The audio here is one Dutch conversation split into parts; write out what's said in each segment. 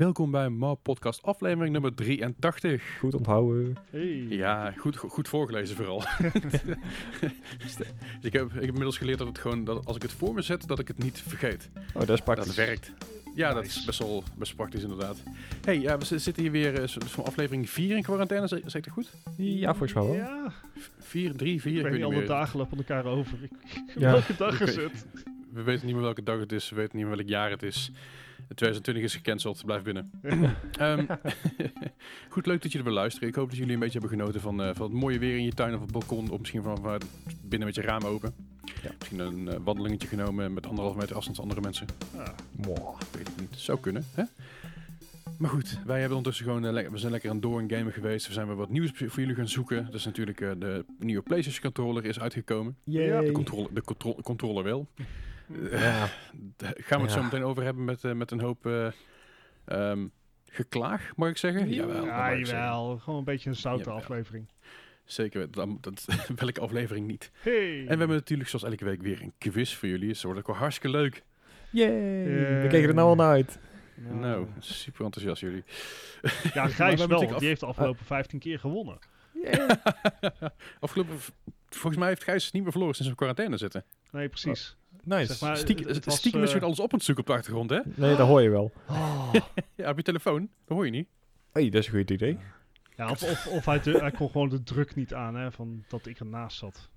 Welkom bij Ma Podcast aflevering nummer 83. Goed onthouden. Hey. Ja, goed, go- goed voorgelezen vooral. Dus ik, heb, ik heb inmiddels geleerd dat het gewoon, dat als ik het voor me zet, dat ik het niet vergeet. Oh, dat is praktisch. Dat werkt. Ja, dat is best wel best praktisch inderdaad. hey, ja, we zitten hier weer eh, van aflevering 4 in quarantaine, zeg ik dat goed? Ja, volgens mij wel. Ja, 4, 3, 4, ik weet niet, alle meer. dagen lopen oké over. Ik, Ja. Welke dag is het? We weten niet meer welke dag het is, we weten niet meer welk jaar het is. 2020 is gecanceld, blijf binnen. Ehm, goed, leuk dat jullie weer luisteren. Ik hoop dat jullie een beetje hebben genoten van, eh, van het mooie weer in je tuin of het balkon. Of misschien van, van binnen met je raam open. Ja. Misschien een eh, wandelingetje genomen met anderhalf meter afstand van andere mensen. Ah. Ik weet het niet. Zou kunnen, hè? Maar goed, wij hebben ondertussen gewoon, eh, we zijn lekker aan door in gamen geweest. We zijn weer wat nieuws voor jullie gaan zoeken. Dus natuurlijk de nieuwe PlayStation controller is uitgekomen. Yay. De, controle, de contro- controller wel. Ja. daar gaan we het zo meteen over hebben met, eh, met een hoop eh, ehm, geklaag, mag ik zeggen? Ja. Jawel, ja, zeggen. jawel. Gewoon een beetje een zoute aflevering. Zeker, dat, dat, welke aflevering niet. Hey. En we hebben natuurlijk zoals elke week weer een quiz voor jullie. Dus dat wordt ook wel hartstikke leuk. Yay. We keken er nou al naar uit. Nou, super enthousiast jullie. Ja, Gijs we wel, af- die heeft de afgelopen 15 keer gewonnen. Afgelopen, volgens mij heeft Gijs niet meer verloren sinds we in quarantaine zitten. Nee, precies. Nice. Zeg maar, Stiekem, het was, stiekem is eh, weer alles op aan het zoeken op de achtergrond, hè? Nee, dat hoor je wel. Ja, op je telefoon. Dat hoor je niet. hey, dat is een goed idee. Ja, of, of, of hij, de- hij kon gewoon de druk niet aan, hè, van dat ik ernaast zat.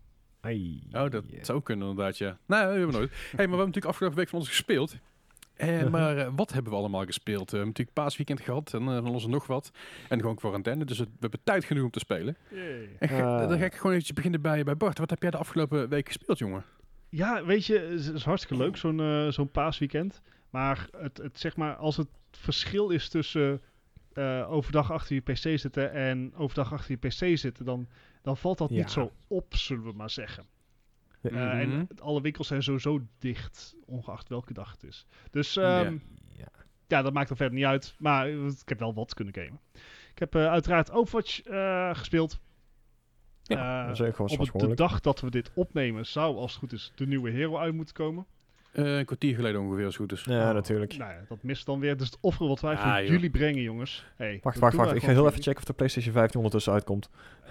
Hey. Oh, dat Yeah. zou kunnen inderdaad, ja. Nee, dat hebben we nooit. hey, maar we hebben natuurlijk afgelopen week van ons gespeeld. Eh, maar eh, wat hebben we allemaal gespeeld? Eh, we hebben natuurlijk paasweekend gehad en eh, van ons en nog wat. En gewoon quarantaine, dus het- we hebben tijd genoeg om te spelen. Yay. En ga- Ah. dan ga ik gewoon eventjes beginnen bij, bij Bart. Wat heb jij de afgelopen week gespeeld, jongen? Ja, weet je, het is, hartstikke leuk, zo'n eh, zo'n paasweekend. Maar, het, het, zeg maar als het verschil is tussen eh, overdag achter je pc zitten en overdag achter je pc zitten, dan, dan valt dat Ja. niet zo op, zullen we maar zeggen. Eh, Mhm. En het- alle winkels zijn sowieso dicht, ongeacht welke dag het is. Dus Ja. ehm, Ja. ja, dat maakt er verder niet uit. Maar ik heb wel wat kunnen gamen. Ik heb uiteraard Overwatch gespeeld. Ja, Eh, gewoon op het- de dag dat we dit opnemen zou, als het goed is, de nieuwe hero uit moeten komen. Eh, een kwartier geleden ongeveer, als het goed is. Ja, Oh, natuurlijk. Nou ja, dat mist dan weer. Dus het offeren wat wij Ah, voor joh. jullie brengen, jongens. Hey, Wacht, wacht, wacht. Ik ga heel even checken of de PlayStation 15 ondertussen uitkomt.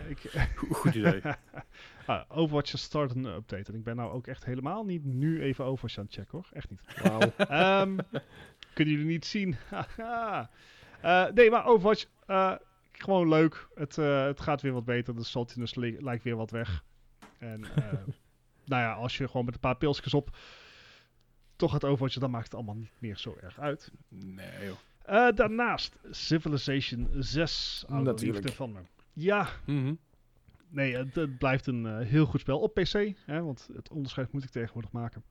Ik, Go- Goed idee. ah, Overwatch start een update. En ik ben nou ook echt helemaal niet nu even Overwatch aan het checken, hoor. Echt niet. Wauw. Ehm, kunnen jullie niet zien. Eh, nee, maar Overwatch, eh, gewoon leuk. Het, eh, het gaat weer wat beter. De saltiness li- lijkt weer wat weg. En eh, nou ja, als je gewoon met een paar pilsjes op toch gaat Overwatchen, dan maakt het allemaal niet meer zo erg uit. Nee, joh. Eh, daarnaast Civilization 6. Oude Natuurlijk. liefde van me. Ja, Mhm. nee, het, het blijft een heel goed spel op PC. Hè, want het onderscheid moet ik tegenwoordig maken.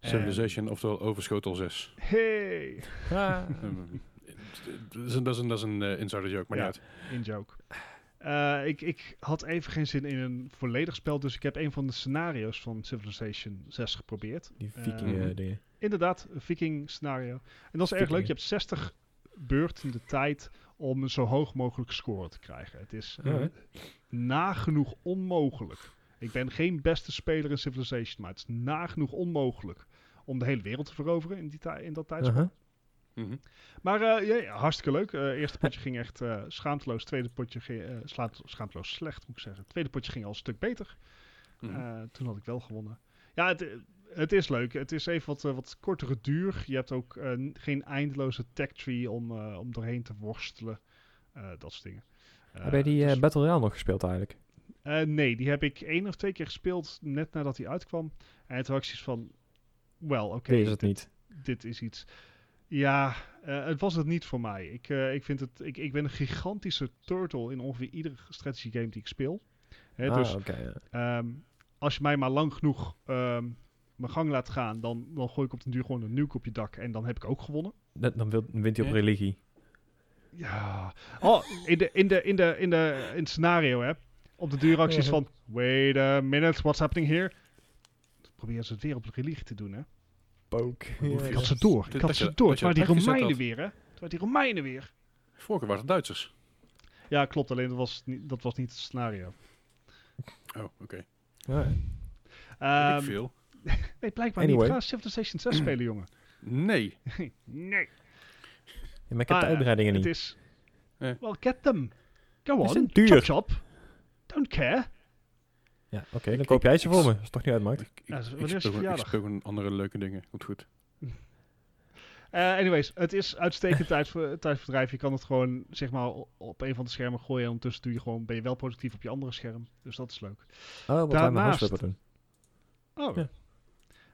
Civilization, oftewel Overschotel 6. Hey, Ah. Ehm, dat is een, dat is een, dat is een eh, insider joke, maar Ja. niet uit. in joke. Eh, ik, ik had even geen zin in een volledig spel, dus ik heb een van de scenario's van Civilization 6 geprobeerd. Die Eh, viking dingen. Inderdaad, een viking scenario. En dat is erg leuk. Je hebt 60 beurten de tijd om een zo hoog mogelijk score te krijgen. Het is Ja, nagenoeg onmogelijk. Ik ben geen beste speler in Civilization, maar het is nagenoeg onmogelijk om de hele wereld te veroveren in, die in dat tijdspel. Mhm. Maar eh, ja, ja, hartstikke leuk. Eh eerste potje ging echt eh, schaamteloos. Tweede potje ging eh, slaat- schaamteloos slecht, moet ik zeggen. Tweede potje ging al een stuk beter. Mhm. Eh, toen had ik wel gewonnen. Ja, het, het is leuk. Het is even wat, wat kortere duur. Je hebt ook eh, geen eindeloze tech tree om, eh, om doorheen te worstelen. Eh, dat soort dingen. Eh, Heb jij die eh, dus- Battle Royale nog gespeeld eigenlijk? eh, nee, die heb ik één of twee keer gespeeld net nadat hij uitkwam. En toen had ik zoiets van, wel, oké, is het dit, niet. dit is iets. Ja, eh, het was het niet voor mij. Ik, eh, ik, vind het, ik, ik ben een gigantische turtle in ongeveer iedere strategy game die ik speel. Hè, ah, dus ja. Ehm, als je mij maar lang genoeg ehm, mijn gang laat gaan, dan, dan gooi ik op den duur gewoon een nuke op je dak en dan heb ik ook gewonnen. Dat- Dan wil- dan wint hij op religie. Ja. Oh, in, de, in, de, in, de, in, de, in het scenario, hè. Op de duur acties van, wait a minute, what's happening here? Proberen ze het weer op religie te doen, hè. Je Ik Ja, had ze door, dat- ik had ze door. Het waren die het Romeinen weer, hè. Het waren die Romeinen weer. Vorige keer waren het Duitsers. Ja, klopt, alleen dat was niet, dat was niet het scenario. Oh, oké. Ja. Ehm, veel. nee, blijkbaar Anyway. niet. Ga Civilization 6 spelen, jongen. Nee. nee. maar ik heb de Ah, uitbreidingen Het niet. is... Eh. Well, get them. Go on. duur. Chop chop. Don't care. Ja, oké, dan koop jij ze voor me. Als het toch niet uitmaakt. Ik, ik, Ja, ik, wanneer is ik gewoon andere leuke dingen. Komt goed. Eh, anyways, het is uitstekend tijdver- tijdverdrijf. Je kan het gewoon zeg maar op een van de schermen gooien. En ondertussen doe je gewoon, ben je wel productief op je andere scherm. Dus dat is leuk. Oh, wat Daarnaast- huisflipper doen. Oh. Ja.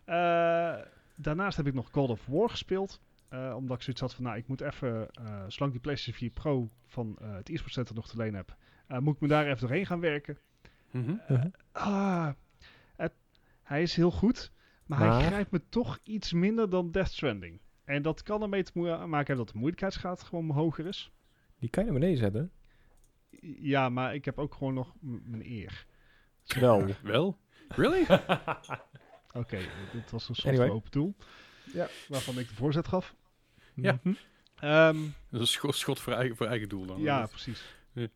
Eh, daarnaast heb ik nog God of War gespeeld. Eh, omdat ik zoiets had van, nou, ik moet even, eh zolang die PlayStation 4 Pro van eh, het eSports Center nog te leen heb, eh, moet ik me daar even doorheen gaan werken. Mhm. Mhm. Ah, het, hij is heel goed, maar, hij grijpt me toch iets minder dan Death Stranding. En dat kan ermee te maken hebben dat de moeilijkheidsgraad gewoon hoger is. Die kan je naar beneden zetten. Ja, maar ik heb ook gewoon nog m- mijn eer. Wel. Wel? Really? Oké, dit was een soort Anyway. open doel. Ja, waarvan ik de voorzet gaf. Ja. Mhm. Ehm, Dat is een schot, schot voor, eigen, voor eigen doel dan. Ja, precies. Ja.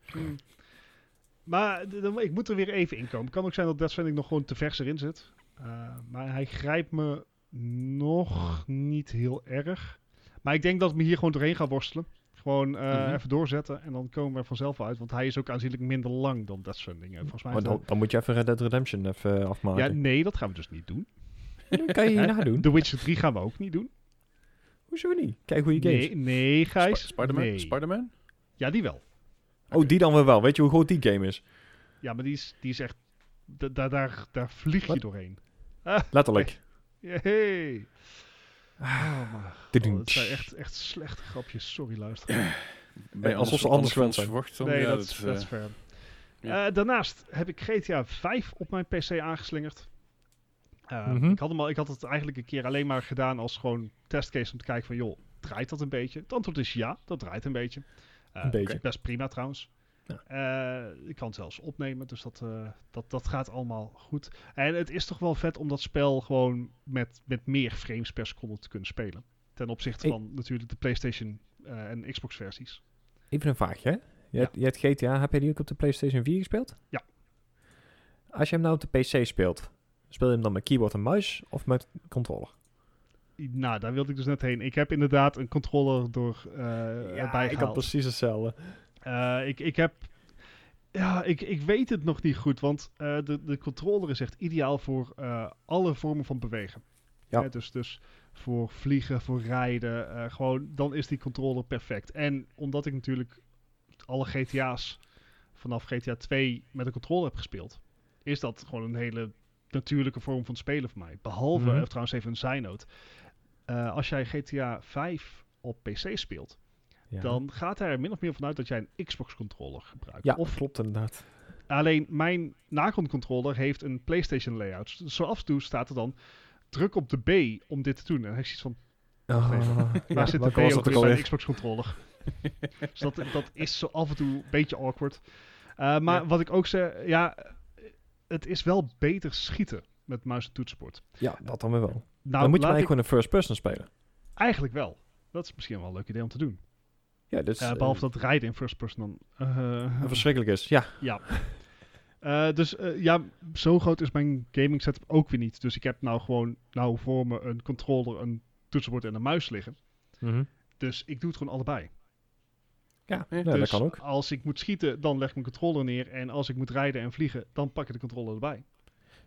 Maar ik moet er weer even in komen. kan ook zijn dat Death Stranding nog gewoon te vers erin zit. Eh, maar hij grijpt me nog niet heel erg. Maar ik denk dat ik me hier gewoon doorheen ga worstelen. Gewoon eh, Mhm. even doorzetten en dan komen we er vanzelf uit. Want hij is ook aanzienlijk minder lang dan Death Stranding. En volgens mij Maar is dan, dat- dan moet je even Red Dead Redemption even Ja, afmaken. nee, dat gaan we dus niet doen. Dan kan je hier Hè? nadoen. The Witcher 3 gaan we ook niet doen. Hoezo niet? Kijk goede games. Nee, nee Gijs. Sp- Spider-Man? Nee. Spider-Man? Ja, die wel. Oh, die dan weer wel. Weet je hoe groot die game is? Ja, maar die is, die is echt... da- da- daar, daar vlieg je Wat? doorheen. Letterlijk. Yay. Oh, maar, oh, het zijn echt, echt slechte grapjes. Sorry, luisteraar. Ben je alsof ze anders, anders zijn. verwacht dan? Nee, ja, dat, dat is, dat eh, fair. ja. Eh, daarnaast heb ik GTA 5 op mijn PC aangeslingerd. Eh, Mhm. ik, had hem al, ik had het eigenlijk een keer alleen maar gedaan als gewoon testcase om te kijken van... joh, draait dat een beetje? Het antwoord is ja, dat draait een beetje. Eh, Een beetje. Best prima trouwens. Ja. Eh, ik kan het zelfs opnemen, dus dat, eh, dat, dat gaat allemaal goed. En het is toch wel vet om dat spel gewoon met, met meer frames per seconde te kunnen spelen. Ten opzichte Ik- van natuurlijk de PlayStation eh, en Xbox versies. Even een vraagje, hè? Je, hebt, je hebt GTA, heb jij die ook op de PlayStation 4 gespeeld? Ja. Als je hem nou op de PC speelt, speel je hem dan met keyboard en muis of met controller? Nou, daar wilde ik dus net heen. Ik heb inderdaad een controller door eh erbij ik had precies hetzelfde. Eh, ik, ik heb... Ja, ik, ik weet het nog niet goed, want eh, de, de controller is echt ideaal voor alle vormen van bewegen. Ja. Hè, dus, dus voor vliegen, voor rijden, gewoon, dan is die controller perfect. En omdat ik natuurlijk alle GTA's vanaf GTA 2 met een controller heb gespeeld, is dat gewoon een hele natuurlijke vorm van spelen voor mij. Behalve, Mhm. eh, trouwens even een zijnoot, Eh, als jij GTA 5 op PC speelt, Ja. dan gaat hij er min of meer vanuit dat jij een Xbox controller gebruikt. ja, Of klopt inderdaad. alleen mijn Nacon controller heeft een PlayStation layout. Dus zo af en toe staat er dan druk op de B om dit te doen. En je zoiets van, Oh, waar ja, zit de B was ook dat weer ook bij alweer? een Xbox controller? dus dat, dat is zo af en toe een beetje awkward. Uh, maar Ja. wat ik ook zeg, ja, het is wel beter schieten met muis en toetsenbord. Ja, dat dan weer wel. Nou, dan moet je maar laat ik- eigenlijk gewoon een first person spelen. eigenlijk wel. Dat is misschien wel een leuk idee om te doen. Ja, dus, Eh, behalve dat rijden in first person dan... eh, verschrikkelijk is. Ja, Ja. Eh, dus eh, ja, zo groot is mijn gaming setup ook weer niet. Dus ik heb nou gewoon nou voor me een controller, een toetsenbord en een muis liggen. Mhm. Dus ik doe het gewoon allebei. ja dus dat kan ook. als ik moet schieten, dan leg ik mijn controller neer. En als ik moet rijden en vliegen, dan pak ik de controller erbij.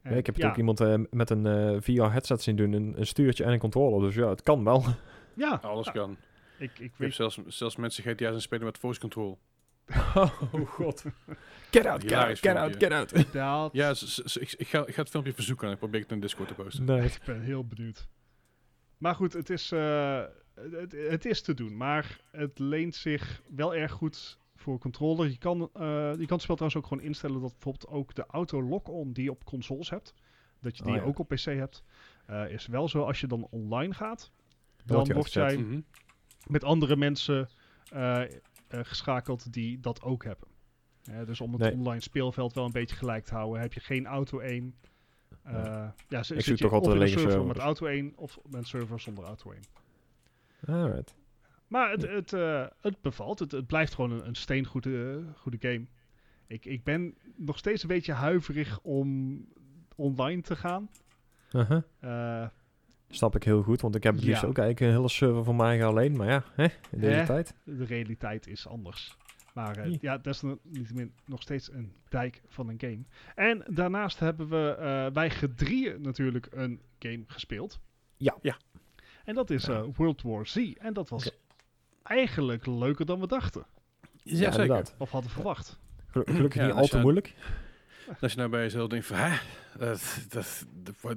Ja, ik heb het ja, ook iemand eh, met een eh, VR-headset zien doen, een, een stuurtje en een controller. Dus ja, het kan wel. Ja, Alles ja, kan. ik, ik Ik heb weet... zelfs, zelfs mensen GTA's en spelen met voice control. oh god. Get out, get out, get out, get out. Ja, ik, ga, ik ga het filmpje verzoeken en ik probeer het in Discord te posten. Nee. Ik ben heel benieuwd. Maar goed, het is, eh, het, het is te doen. Maar het leent zich wel erg goed voor controller. Je kan, eh, je kan het spel trouwens ook gewoon instellen dat bijvoorbeeld ook de auto lock-on die je op consoles hebt, dat je die Oh, ja. ook op PC hebt, eh, is wel zo als je dan online gaat. Dan word jij Mhm. met andere mensen eh, eh, geschakeld die dat ook hebben. Dus om het Nee. online speelveld wel een beetje gelijk te houden, heb je geen auto 1. Eh, ja, z- Ik zit toch altijd of in een lege server met auto 1 of met een server zonder auto 1. Alright. Maar het, het, eh, het bevalt. Het, het blijft gewoon een, een steengoede goede game. Ik, ik ben nog steeds een beetje huiverig om online te gaan. Uh-huh. Eh, Snap ik heel goed, want ik heb het liefst Ja. ook eigenlijk een hele server voor mij eigen alleen. Maar ja, hè, in deze Hè? tijd. De realiteit is anders. Maar eh, Ja. desalniettemin nog steeds een dijk van een game. En daarnaast hebben we eh wij gedrieën natuurlijk een game gespeeld. Ja. Ja. En dat is eh, World War Z. En dat was. Eigenlijk leuker dan we dachten. Ja, zeker. inderdaad. Of hadden verwacht. Gelu- Gelukkig Ja, niet al te moeilijk. Als je nou bij jezelf denkt van, hè, dat, dat,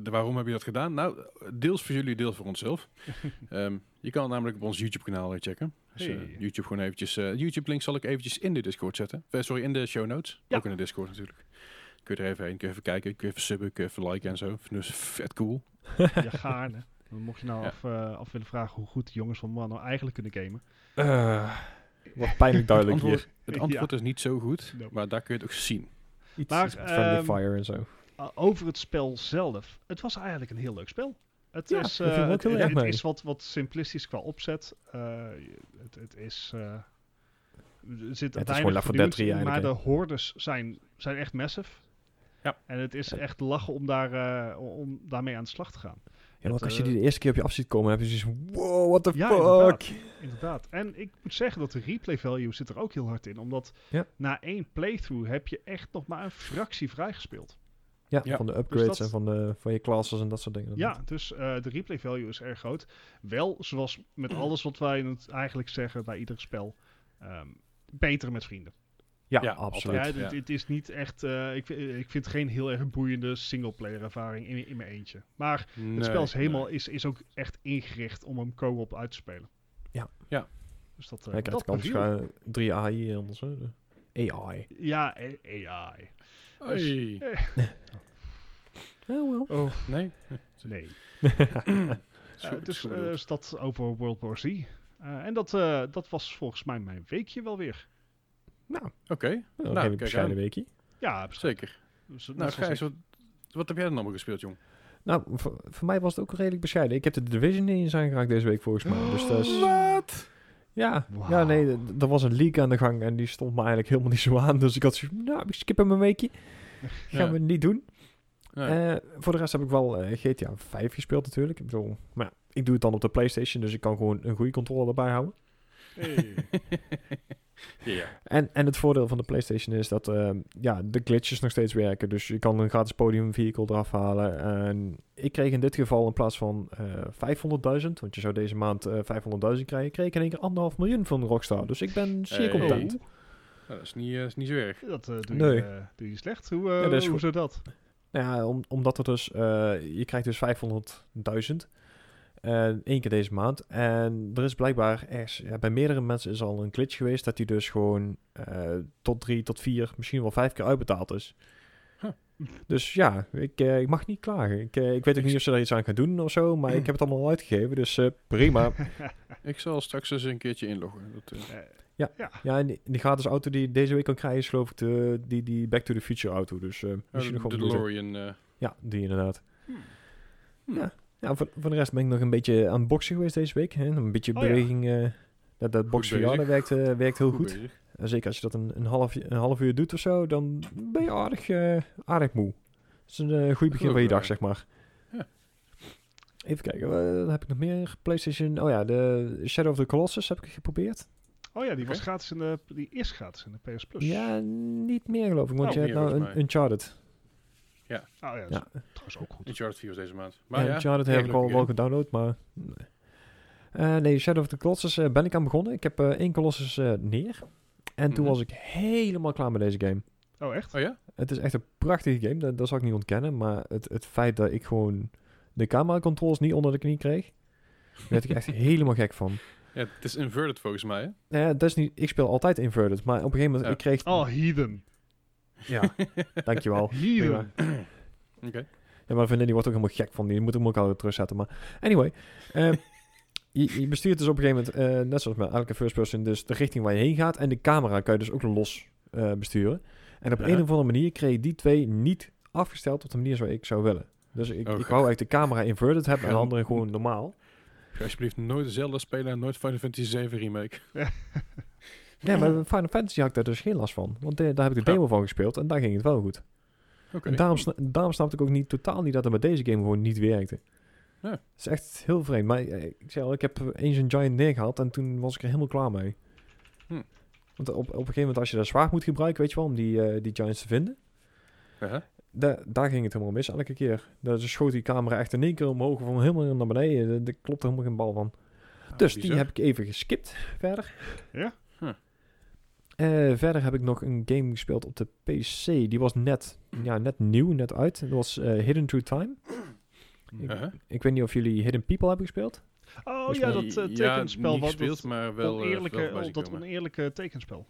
waarom heb je dat gedaan? Nou, deels voor jullie, deels voor onszelf. Ehm, je kan het namelijk op ons YouTube-kanaal eh, checken. Dus eh, Hey. YouTube gewoon eventjes, eh, YouTube-link zal ik eventjes in de Discord zetten. Eh, sorry, in de show notes. Ja. Ook in de Discord natuurlijk. Kun je er even heen, kun je even kijken, kun je even subben, kun je even liken en zo. Dus vet cool. Ja, gaarne. Dan mocht je nou Ja. af, af willen vragen hoe goed de jongens van Man nou eigenlijk kunnen gamen. Eh, wat pijnlijk Het duidelijk hier. antwoord, het antwoord is niet zo goed, Nope. maar daar kun je het ook zien. Iets, Maar, Friendly ehm, Fire en zo. Uh, over het spel zelf. Het was eigenlijk een heel leuk spel. Het Ja, is, eh, het, het mee. is wat, wat simplistisch qua opzet. Eh, het, het is. eh, er zit gewoon weinig Left 4 Dead vernieuwends 3 in, maar de hordes zijn, zijn echt massive. Ja. En het is echt lachen om, daar, eh, om daarmee aan de slag te gaan. Ja, want het, als je eh, die de eerste keer op je af ziet komen, heb je zoiets van, wow, what the Ja, fuck? inderdaad. Inderdaad. En ik moet zeggen dat de replay value zit er ook heel hard in. Omdat Ja. na één playthrough heb je echt nog maar een fractie vrijgespeeld. Ja, Ja. van de upgrades dat- en van, de, van je classes en dat soort dingen. Ja, dus eh, de replay value is erg groot. Wel, zoals met alles wat wij het eigenlijk zeggen bij ieder spel, ehm, beter met vrienden. Ja, Ja, absoluut. Ja, het, is niet echt, eh, ik, vind- ik vind het geen heel erg boeiende singleplayer ervaring in, in mijn eentje. Maar het spel is, helemaal, is, is ook echt ingericht om hem co-op uit te spelen. Ja. Ja. Dus dat, eh, Hij krijgt kans, ga- drie AI anders. hè, AI. Ja, eh, AI. Hey. Oh, wel. Oh, Nee? nee. Eh, dus eh, dat over World War Z. Eh, en dat, eh, dat was volgens mij mijn weekje wel weer. Nou, Oké, een Nou, kijk bescheiden aan. weekje. Ja, zeker. Dus, Nou, Gijs, wat, wat heb jij dan allemaal gespeeld, jong? Nou, voor, voor mij was het ook redelijk bescheiden. Ik heb de Division niet eens aangeraakt deze week volgens mij. Dus dat is... Wat? Ja, ja nee, er was een leak aan de gang en die stond me eigenlijk helemaal niet zo aan. Dus ik had zoiets van, nou, ik skip hem een weekje. Gaan Ja. we niet doen. Nee. Eh, voor de rest heb ik wel eh, GTA 5 gespeeld natuurlijk. Ik bedoel, maar ja, ik doe het dan op de Playstation, dus ik kan gewoon een goede controle erbij houden. Hey. ja. En, en het voordeel van de PlayStation is dat eh, ja, de glitches nog steeds werken. Dus je kan een gratis podium vehicle eraf halen. En ik kreeg in dit geval in plaats van eh 500.000, want je zou deze maand eh 500.000 krijgen, kreeg ik in één keer anderhalf miljoen van Rockstar. Dus ik ben zeer Hey. content. Nou, dat, is niet, eh, is niet zo erg. Dat eh, doe, Nee. je, eh, doe je slecht. Hoe, eh Ja, dat is hoe dat? Nou ja, om, omdat er dus, eh, je krijgt dus 500.000 eh één keer deze maand. En er is blijkbaar ergens, ja, bij meerdere mensen is al een glitch geweest dat die dus gewoon eh, tot drie, tot vier, misschien wel vijf keer uitbetaald is. Huh. Dus ja, ik, eh, ik mag niet klagen. Ik, eh, ik weet ook niet of ze daar iets aan gaan doen of zo, maar ik heb het allemaal al uitgegeven, dus eh, prima. Ik zal straks eens een keertje inloggen. Dat, Ja. ja. Ja, en die, die gratis auto die je deze week kan krijgen is geloof ik de, die, die Back to the Future auto. Dus eh misschien nog de wel. DeLorean. eh, Ja, die inderdaad. Hmm. Ja, ja voor, voor de rest ben ik nog een beetje aan het boksen geweest deze week. Hè? Een beetje Oh ja. beweging. eh, dat dat werkt, eh, werkt heel goed. zeker als je dat een, een, half, een half uur doet of zo, dan ben je aardig, eh, aardig moe. Dat is een goed begin van je dag, zeg maar. Ja. Even kijken, wat heb ik nog meer? PlayStation, oh ja, de Shadow of the Colossus heb ik geprobeerd. Oh ja, die, was gratis in de, die is gratis in de PS Plus. Ja, niet meer geloof ik, want Oh, je hebt nou een mij. Uncharted. Oh ja, dat is Ja. trouwens ook goed. Uncharted 4 was deze maand. Maar ja, ja, Uncharted heb ik al wel gedownload, maar... Nee. Eh, nee, Shadow of the Colossus eh, ben ik aan begonnen. Ik heb eh, één Colossus eh, neer. En toen Mhm. was ik helemaal klaar met deze game. Oh echt? Oh ja? Het is echt een prachtige game, dat, dat zal ik niet ontkennen. Maar het, het feit dat ik gewoon de camera controls niet onder de knie kreeg... daar werd ik echt helemaal gek van. ja? Het is inverted volgens mij, hè? Ja, dat is niet, ik speel altijd inverted, maar op een gegeven moment... Ja. Ik kreeg... Oh, Heathen. Ja, dankjewel. Oké. Ja, maar vriendin die wordt ook helemaal gek van. Die moet hem ook altijd terugzetten. Maar anyway. eh, je, je bestuurt dus op een gegeven moment, eh, net zoals met elke first person, dus de richting waar je heen gaat. En de camera kan je dus ook los eh, besturen. En op Ja. een of andere manier kreeg je die twee niet afgesteld op de manier zoals ik zou willen. Dus ik, Oh, ik wou eigenlijk de camera inverted hebben en de andere gewoon normaal. Ga alsjeblieft nooit dezelfde spelen en nooit Final Fantasy 7 remake. Ja, maar Final Fantasy had ik daar dus geen last van. Want eh, daar heb ik de Ja. demo van gespeeld en daar ging het wel goed. En daarom, daarom snapte ik ook niet, totaal niet dat het met deze game gewoon niet werkte. Ja. Het is echt heel vreemd. Maar eh, ik zei al, ik heb eens een Giant neergehaald en toen was ik er helemaal klaar mee. Hm. Want op, op een gegeven moment als je dat zwaard moet gebruiken, weet je wel, om die, eh, die Giants te vinden. Uh-huh. Da daar ging het helemaal mis elke keer. Daar schoot die camera echt in één keer omhoog van helemaal naar beneden. Daar- Daar klopt helemaal geen bal van. Dus die heb ik even geskipt verder. Ja? Eh, verder heb ik nog een game gespeeld op de PC. Die was net, ja, net nieuw, net uit. Dat was eh, Hidden Through Time. Ik, Uh-huh. ik weet niet of jullie Hidden People hebben gespeeld. Oh Volgens ja, dat uh, ja, tekenspel. niet wat gespeeld, dat maar wel, eh, oneerlijke, wel zien dat oneerlijke tekenspel.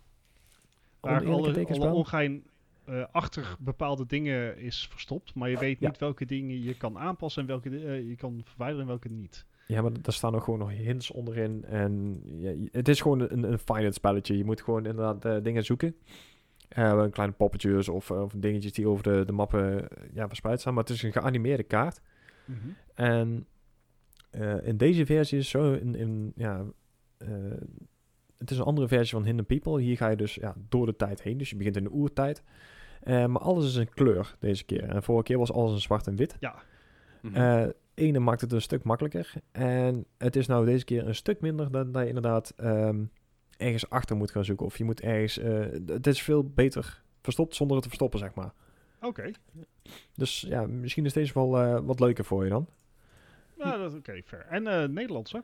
Waar Oneerlijke alle, tekenspel? alle ongein eh, achter bepaalde dingen is verstopt. Maar je weet Ja. niet welke dingen je kan aanpassen en welke eh, je kan verwijderen en welke niet. Ja, maar daar staan ook gewoon nog hints onderin. En ja, het is gewoon een, een finance spelletje. Je moet gewoon inderdaad eh, dingen zoeken. Eh, kleine poppetjes of, eh, of dingetjes die over de, de mappen ja, verspreid staan. Maar het is een geanimeerde kaart. En eh, in deze versie is zo in, in ja, het is een andere versie van Hidden People. Hier ga je dus ja, door de tijd heen. Dus je begint in de oertijd. Maar alles is een kleur deze keer. En vorige keer was alles in zwart en wit. Mhm. Eh, ene maakt het een stuk makkelijker. En het is nou deze keer een stuk minder dan dat je inderdaad ehm, ergens achter moet gaan zoeken. Of je moet ergens... eh, het is veel beter verstopt zonder het te verstoppen, zeg maar. Oké. Dus ja, misschien is deze wel eh, wat leuker voor je dan. Ja, dat oké, fair. En eh Nederlands, hè?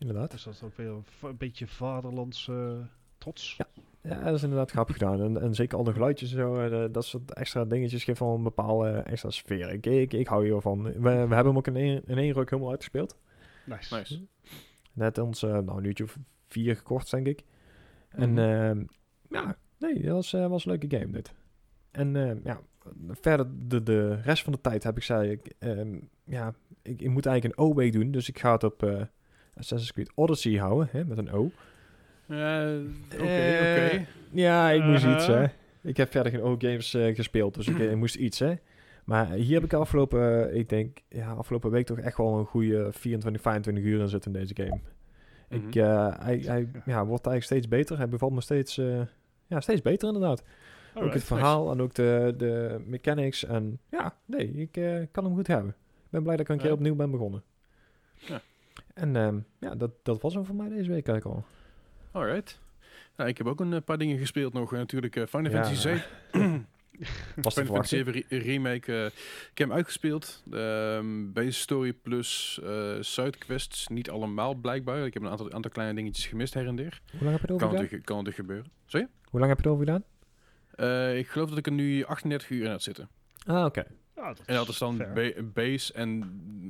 Inderdaad. Dus dat is ook weer een, een beetje vaderlands eh, trots. Ja. Ja, dat is inderdaad grappig gedaan. En, en zeker al de geluidjes en zo, eh, dat soort extra dingetjes geven wel een bepaalde eh, extra sfeer. Ik, ik, ik hou hiervan. We, we hebben hem ook in één, in één ruk helemaal uitgespeeld. Nice. Nice. Net ons, eh, nou, een uurtje of vier gekocht, denk ik. En Mhm. ehm, ja, nee, dat was, was een leuke game dit. En ehm, ja, verder de, de rest van de tijd heb ik zei, ik, ehm, ja, ik, ik moet eigenlijk een O-week doen. Dus ik ga het op eh, Assassin's Creed Odyssey houden, hè, met een O. Eh, Oké, Eh, oké. Ja, ik moest iets, Uh-huh. hè. Ik heb verder geen O-games eh, gespeeld, dus ik moest iets, hè. Maar hier heb ik afgelopen, ik denk, ja, afgelopen week toch echt wel een goede 24, 25 uur in zitten in deze game. Ik, Mhm. hij, hij ja, wordt eigenlijk steeds beter. Hij bevalt me steeds, ja, steeds beter inderdaad. ook het verhaal en ook de, de mechanics. En ja, nee, ik kan hem goed hebben. Ik ben blij dat ik een keer opnieuw ben begonnen. Ja. En ehm, ja, dat, dat was hem voor mij deze week eigenlijk al. Alright. Nou, ik heb ook een eh, paar dingen gespeeld nog. Eh, Natuurlijk eh, Final. Fantasy 7. Was te Final Fantasy verwachten. 7 re- remake. ik heb hem uitgespeeld. Ehm base story plus eh sidequests. Niet allemaal blijkbaar. Ik heb een aantal, aantal kleine dingetjes gemist her en der. Hoe lang heb je het over Kan gedaan? natuurlijk, kan gebeuren. Sorry? Hoe lang heb je het over gedaan? Eh, ik geloof dat ik er nu 38 uur in had zitten. Ah, oké. Ja, dat En dat is dan ba- base en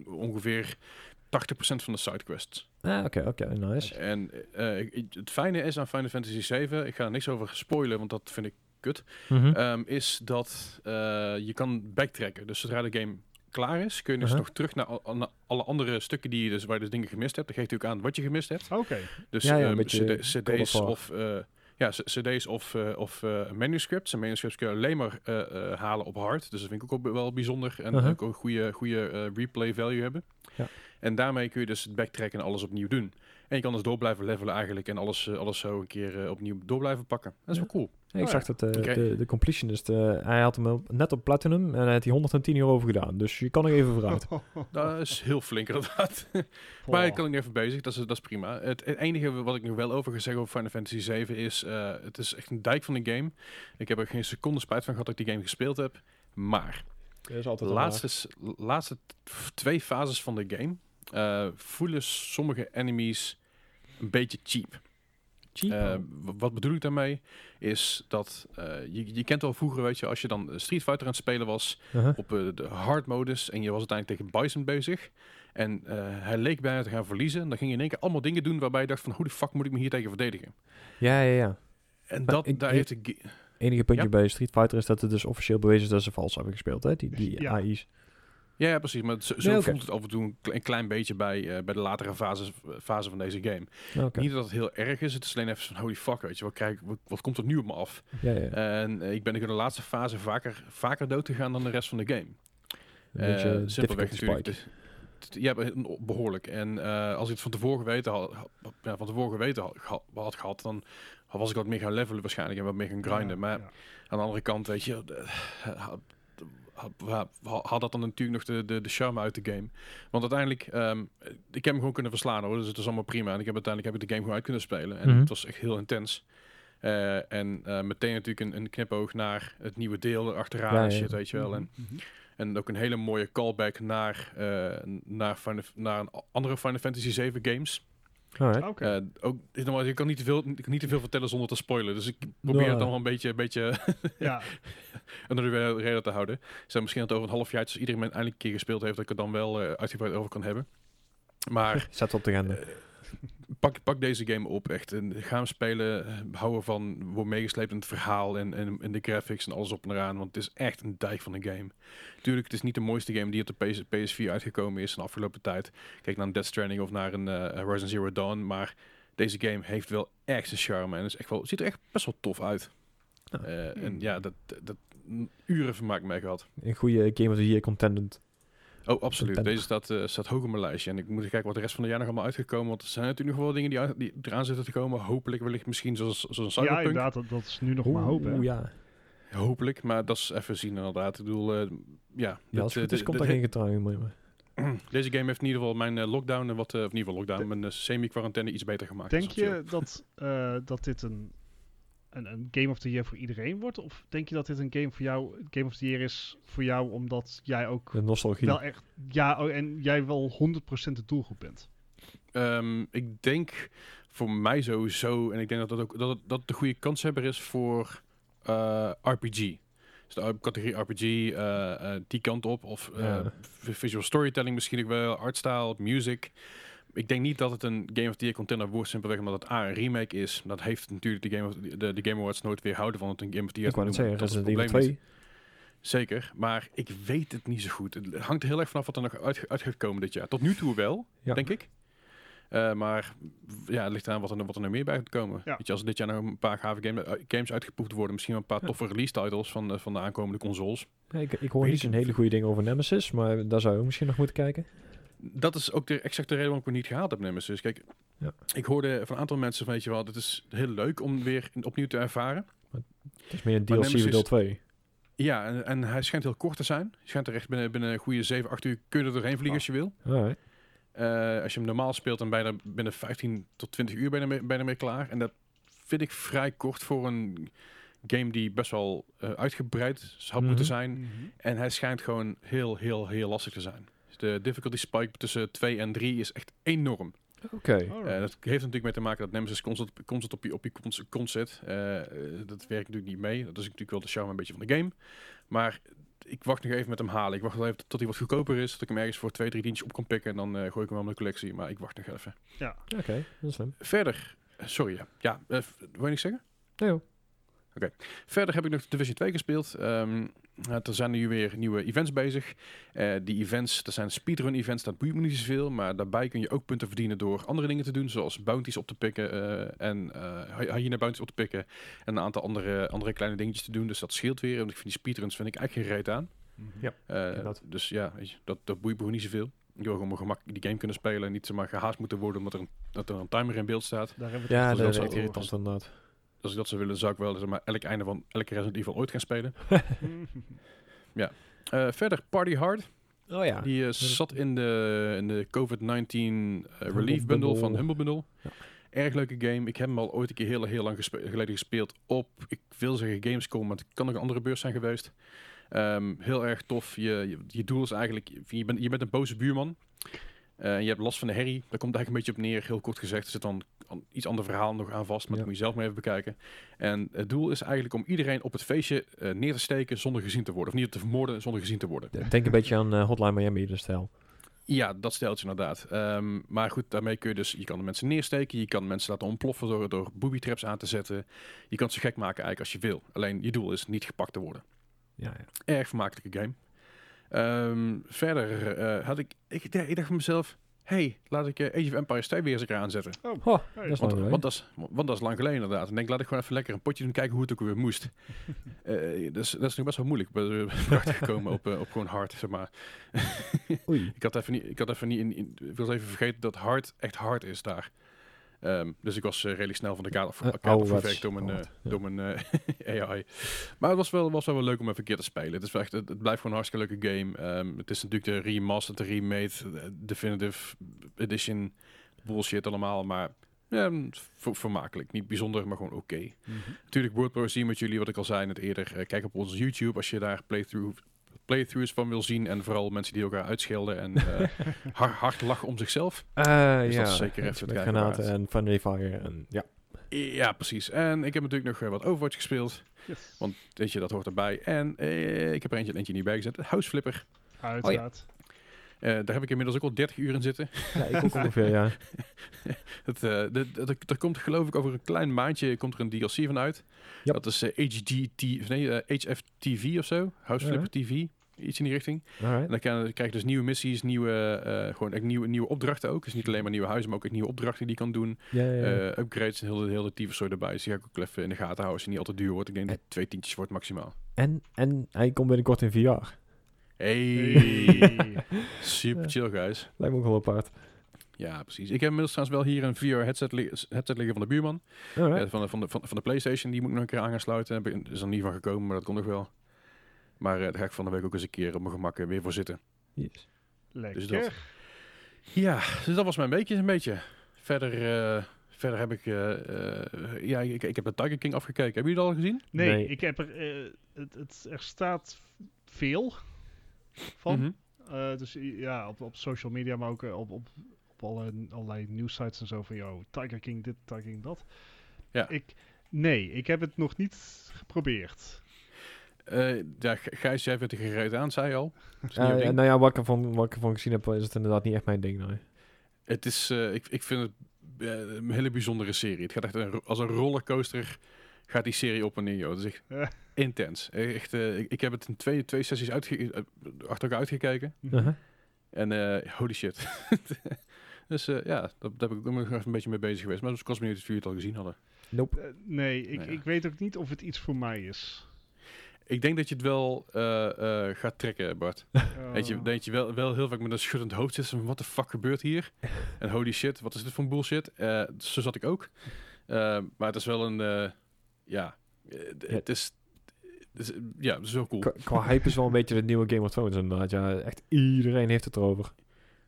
ongeveer 80% van de sidequests. Ah, oké, oké, nice. En eh, het fijne is aan Final Fantasy 7, ik ga er niks over spoilen, want dat vind ik kut, Mhm. ehm, is dat eh, je kan backtracken. Dus zodra de game klaar is, kun je dus Uh-huh. nog terug naar, al- naar alle andere stukken die je dus, waar je dus dingen gemist hebt. Dan geeft ook aan wat je gemist hebt. Oké. Dus Ja, ehm, CD of cd's of, eh, ja, c- cd's of, eh, of eh, manuscripts. En manuscripts kun je alleen maar eh, eh, halen op hard. Dus dat vind ik ook wel bijzonder. En Uh-huh. ook een goede, goede eh, replay value hebben. Ja. En daarmee kun je dus het backtracken en alles opnieuw doen. En je kan dus door blijven levelen eigenlijk. En alles, eh, alles zo een keer eh, opnieuw door blijven pakken. Dat is Ja. wel cool. ik Oh zag dat eh, de, de completionist, eh, hij had hem op- net op platinum en hij had hij 110 euro over gedaan. Dus je kan er even vooruit. Dat is heel flink inderdaad. maar ik kan ik even bezig, dat is, dat is prima. Het, het enige wat ik nog wel over ga zeggen over Final Fantasy 7 is... eh, het is echt een dijk van een game. Ik heb er geen seconde spijt van gehad dat ik die game gespeeld heb. Maar de altijd laatste, laatste twee fases van de game... eh, voelen sommige enemies een beetje cheap. cheap. Eh, wat bedoel ik daarmee? Is dat eh, je, je kent al vroeger, weet je, als je dan Street Fighter aan het spelen was Uh-huh. op de hard modus en je was uiteindelijk tegen Bison bezig. En eh, hij leek bijna te gaan verliezen. Dan ging je in één keer allemaal dingen doen waarbij je dacht van hoe de fuck moet ik me hier tegen verdedigen? Ja, ja, ja. En Maar dat, ik- daar ik- heeft de ge- enige puntje Ja? bij Street Fighter is dat het dus officieel bewezen is dat ze vals hebben gespeeld, hè? Die, die Ja. AI's. Ja, ja, precies. Maar zo, zo Nee, voelt het af en toe een, kle- een klein beetje bij, eh, bij de latere fases fase van deze game. Niet dat het heel erg is. Het is alleen even van holy fuck, weet je, wat, krijg, ik- wat, wat komt er nu op me af? Ja, ja. En eh, ik ben in de laatste fase vaker, vaker dood gegaan dan de rest van de game. Een beetje difficulty simpelweg natuurlijk. spike. de- t- Ja, be- behoorlijk. En eh, als ik het van tevoren geweten had, ha- ja, van tevoren geweten had, geha- had gehad, dan was ik wat meer gaan levelen waarschijnlijk en wat meer gaan grinden. Ja, maar ja. aan de andere kant, weet je, had dat dan natuurlijk nog de, de, de charme uit de game. Want uiteindelijk, ehm, ik heb hem gewoon kunnen verslaan hoor, dus het is allemaal prima. En ik heb uiteindelijk heb ik de game gewoon uit kunnen spelen. En Mhm. het was echt heel intens. Eh, en eh, meteen natuurlijk een, een knipoog naar het nieuwe deel erachteraan Ja, en shit, ja. weet je wel. En, Mhm. en ook een hele mooie callback naar, eh, naar, Final, naar een andere Final Fantasy 7 games. Alright. Oké. Eh, ook, ik kan ik kan niet te, veel, ik kan niet te veel vertellen zonder te spoilen. Dus ik probeer Nou, het dan wel een beetje, een beetje ja. onder de reden te houden. Zou misschien dat over een half jaar, als iedereen eindelijk een keer gespeeld heeft, dat ik het dan wel eh, uitgebreid over kan hebben. Maar Zet op de agenda. eh, pak, pak deze game op, echt. En ga hem spelen, eh, hou ervan, word meegesleept in het verhaal en, en, en de graphics en alles op en eraan. Want het is echt een dijk van een game. Tuurlijk, het is niet de mooiste game die op de PS, PS4 uitgekomen is in de afgelopen tijd. Kijk naar een Death Stranding of naar een eh, Horizon Zero Dawn. Maar deze game heeft wel echt zijn charme en is echt wel, ziet er echt best wel tof uit. Ja. Eh, en ja, dat, dat, uren vermaak mee gehad. Een goede Game of the Year contendant. Oh, absoluut. Deze staat, eh, staat hoog op mijn lijstje. En ik moet kijken wat de rest van het jaar nog allemaal uitgekomen. Want er zijn natuurlijk nog wel dingen die, uit- die eraan zitten te komen. Hopelijk, wellicht misschien zoals, zoals een ja, inderdaad, dat, dat is nu nog maar hoop. hè. Ja. Hopelijk, maar dat is even zien inderdaad. Ik bedoel, eh, ja. Ja, dit, het eh, goed is, komt daar geen getuige mee. Deze game heeft in ieder geval mijn eh, lockdown, en wat, of in ieder geval lockdown, mijn semi-quarantaine iets beter gemaakt. Denk Dus je dat, eh, dat dit een, een, een Game of the Year voor iedereen wordt? Of denk je dat dit een game voor jou, Game of the Year is voor jou omdat jij ook De nostalgie. wel echt, ja, oh, en jij wel 100% de doelgroep bent? Ehm, ik denk voor mij sowieso, en ik denk dat dat ook dat, het- dat de goede kanshebber is voor eh, RPG. Dus de categorie RPG, eh, eh, die kant op. Of eh, Ja. visual storytelling misschien ook wel, artstyle, music. Ik denk niet dat het een Game of the Year contender wordt, simpelweg omdat het A, een remake is. Dat heeft natuurlijk de Game, of, de, de Game Awards nooit weerhouden van het een Game of the Year ik wou te zeggen. Dat is het Evil probleem 2. niet. Zeker, maar ik weet het niet zo goed. Het hangt er heel erg vanaf wat er nog uit, uit gaat komen dit jaar. Tot nu toe wel, Ja. denk ik. Eh, maar ja, het ligt aan wat er, wat er nog meer bij gaat komen. Ja. Weet je, als er dit jaar nog een paar gave game, eh, games uitgepoept worden, misschien wel een paar Ja. toffe release titles van, de- van de aankomende consoles. Ja, ik, ik hoor niet zo'n hele goede dingen over Nemesis, maar daar zou je ook misschien nog moeten kijken. Dat is ook de exacte reden waarom ik het niet gehaald heb, Nemesis. Kijk, Ja. ik hoorde van een aantal mensen, weet je wel, het is heel leuk om weer opnieuw te ervaren. Het is meer een Maar DLC voor deel 2. Ja, en, en hij schijnt heel kort te zijn. Je schijnt er echt binnen, binnen een goede 7, 8 uur kun je er doorheen vliegen als je wil. Eh, als je hem normaal speelt, dan ben je er binnen 15 tot 20 uur ben je ermee, ben je klaar. En dat vind ik vrij kort voor een game die best wel eh, uitgebreid moeten Mhm. zijn. En hij schijnt gewoon heel, heel, heel lastig te zijn. De difficulty spike tussen 2 en 3 is echt enorm. Oké. Eh, dat heeft natuurlijk mee te maken dat Nemesis constant, constant op je, op je cons- zit. Eh, dat werkt natuurlijk niet mee. Dat is natuurlijk wel de charme een beetje van de game. Maar ik wacht nog even met hem halen. Ik wacht wel even tot hij wat goedkoper is. Dat ik hem ergens voor twee, drie tientjes op kan pikken. En dan eh, gooi ik hem wel in mijn collectie. Maar ik wacht nog even. Oké, dat is slim. Verder, sorry ja. Ja, wil je niks zeggen? Nee joh. Verder heb ik nog Division 2 gespeeld. Ehm, er zijn nu weer nieuwe events bezig. Eh, die events, dat zijn speedrun events, dat boeit me niet zoveel. Maar daarbij kun je ook punten verdienen door andere dingen te doen. Zoals bounties op te pikken eh, en eh hy- hyena bounties op te pikken. En een aantal andere, andere kleine dingetjes te doen. Dus dat scheelt weer. Want ik vind die speedruns vind ik eigenlijk geen reet aan. Ja. Eh, dus ja, weet je, dat, dat boeit me gewoon niet zoveel. Ik wil gewoon mijn gemak die game kunnen spelen en niet zomaar gehaast moeten worden omdat er een, dat er een timer in beeld staat. Daar hebben we het Ja, dat is echt irritant. Als ik dat zou willen, zou ik wel zeg maar, elk einde van elke Resident Evil ooit gaan spelen. Eh, verder, Party Hard. Oh ja. Die eh, zat in de, in de COVID-19 eh, relief bundle van Humble Bundle. Ja. Erg leuke game. Ik heb hem al ooit een keer heel, heel lang gespe- geleden gespeeld op, ik wil zeggen Gamescom, maar het kan ook een andere beurs zijn geweest. Ehm, heel erg tof. Je, je, je doel is eigenlijk, je bent, je bent een boze buurman. Eh, je hebt last van de herrie. Daar komt eigenlijk een beetje op neer, heel kort gezegd. Er zit dan iets ander verhaal nog aan vast, maar Ja. dat moet je zelf maar even bekijken. En het doel is eigenlijk om iedereen op het feestje eh, neer te steken zonder gezien te worden. Of niet te vermoorden zonder gezien te worden. Denk een beetje aan eh, Hotline Miami, de stijl. Ja, dat steltje inderdaad. Ehm, maar goed, daarmee kun je dus, je kan de mensen neersteken, je kan mensen laten ontploffen door, door booby traps aan te zetten. Je kan ze gek maken eigenlijk als je wil. Alleen je doel is niet gepakt te worden. Ja, ja. Erg vermakelijke game. Ehm, verder eh, had ik, ik, ik dacht van mezelf, hey, laat ik eh, Age of Empires 2 weer eens een keer aanzetten. Oh, Oh, Hey, dat is Want, dat is, want dat is lang geleden inderdaad. En ik denk, laat ik gewoon even lekker een potje doen, kijken hoe het ook weer moest. Eh, dat, is, dat is nu best wel moeilijk. Ik ben achter gekomen op, op gewoon hard, zeg maar. Oei. Ik had even niet, ik had even niet in, in- ik was even vergeten dat hard echt hard is daar. Ehm, dus ik was eh, redelijk snel van de kaart af, Eh, kaart ouderwets afgewerkt door mijn, eh, door mijn AI. Maar het was wel, was wel wel leuk om even een keer te spelen. Het, is echt, het, het blijft gewoon een hartstikke leuke game. Ehm, het is natuurlijk de remastered, de remade, de definitive edition bullshit allemaal. Maar ja, ver- vermakelijk. Niet bijzonder, maar gewoon oké. Mhm. Natuurlijk WordPro zien met jullie, wat ik al zei net eerder. Kijk op onze YouTube als je daar playthrough, playthroughs van wil zien. En vooral mensen die elkaar uitschelden en eh, hard, hard lachen om zichzelf. Eh, Dus ja, dat is zeker even kijken granaten en friendly fire en ja. Ja, precies. En ik heb natuurlijk nog eh, wat Overwatch gespeeld. Yes. Want weet je, dat hoort erbij. En eh, ik heb er eentje, eentje niet bijgezet. House Flipper. Uiteraard. Eh, daar heb ik inmiddels ook al 30 uur in zitten. ja, ik ook ongeveer, ja. Het, eh, de- de- de- er komt geloof ik over een klein maandje komt er een DLC van uit. Yep. Dat is HGT, of nee, HFTV of zo. House Ja. Flipper TV. Iets in die richting. Alright. En dan krijg je dus nieuwe missies, nieuwe, eh, gewoon echt nieuwe, nieuwe opdrachten ook. Dus niet alleen maar nieuwe huizen, maar ook echt nieuwe opdrachten die je kan doen. Ja, ja, ja. Eh, upgrades en heel de, heel de tyfus erbij. Dus die ga ik ook even in de gaten houden als het niet al te duur wordt. Ik denk dat twee tientjes wordt maximaal. en, en hij komt binnenkort in VR. Hey, Hey. super chill guys. Lijkt me ook wel apart. Ja, precies. Ik heb inmiddels trouwens wel hier een VR headset, li- headset liggen van de buurman. Ja, van, de, van, de, van, de PlayStation, die moet ik nog een keer aan gaan sluiten. Ik- is er niet van gekomen, maar dat komt nog wel. Maar eh, daar ga ik van de week ook eens een keer op mijn gemak eh, weer voor zitten. Yes. Lekker. Dus dat. Ja, dus dat was mijn weekje een beetje. Verder, eh, verder heb ik... eh, eh, ja, ik, ik heb de Tiger King afgekeken. Hebben jullie dat al gezien? Nee, Nee. ik heb er... eh, het, het, er staat veel van. Mhm. Eh, dus ja, op, op social media, maar ook op, op, op alle, allerlei nieuwsites en zo van, yo, Tiger King dit, Tiger King dat. Ja. Ik, nee, ik heb het nog niet geprobeerd. Eh, ja, Gijs, jij vindt er gereed aan, zei je al. Niet ding. nou ja, wat ik, ervan, wat ik ervan gezien heb, is het inderdaad niet echt mijn ding. Nee. het is, eh, ik, ik vind het een hele bijzondere serie. Het gaat echt een, als een rollercoaster gaat die serie op en neer. Joh. Het is echt Ja. intens. Echt, eh, ik, ik heb het in twee, twee sessies uitge achter elkaar uitgekeken. Uh-huh. En eh, holy shit. dus eh, ja, dat, daar heb ik nog even een beetje mee bezig geweest. Maar dus ik was benieuwd of jullie het al gezien hadden. Nope. Nee, ik, Nou ja. ik weet ook niet of het iets voor mij is. Ik denk dat je het wel eh, eh, gaat trekken, Bart. Weet je, Oh. dat je wel, wel heel vaak met een schuddend hoofd zit. van, Wat de fuck gebeurt hier? en holy shit, wat is dit voor een bullshit? Eh, zo zat ik ook. Maar het is wel een... eh, ja, het is... Ja, het is wel cool. Qua, qua hype is wel een beetje de nieuwe Game of Thrones inderdaad. Ja, echt iedereen heeft het erover.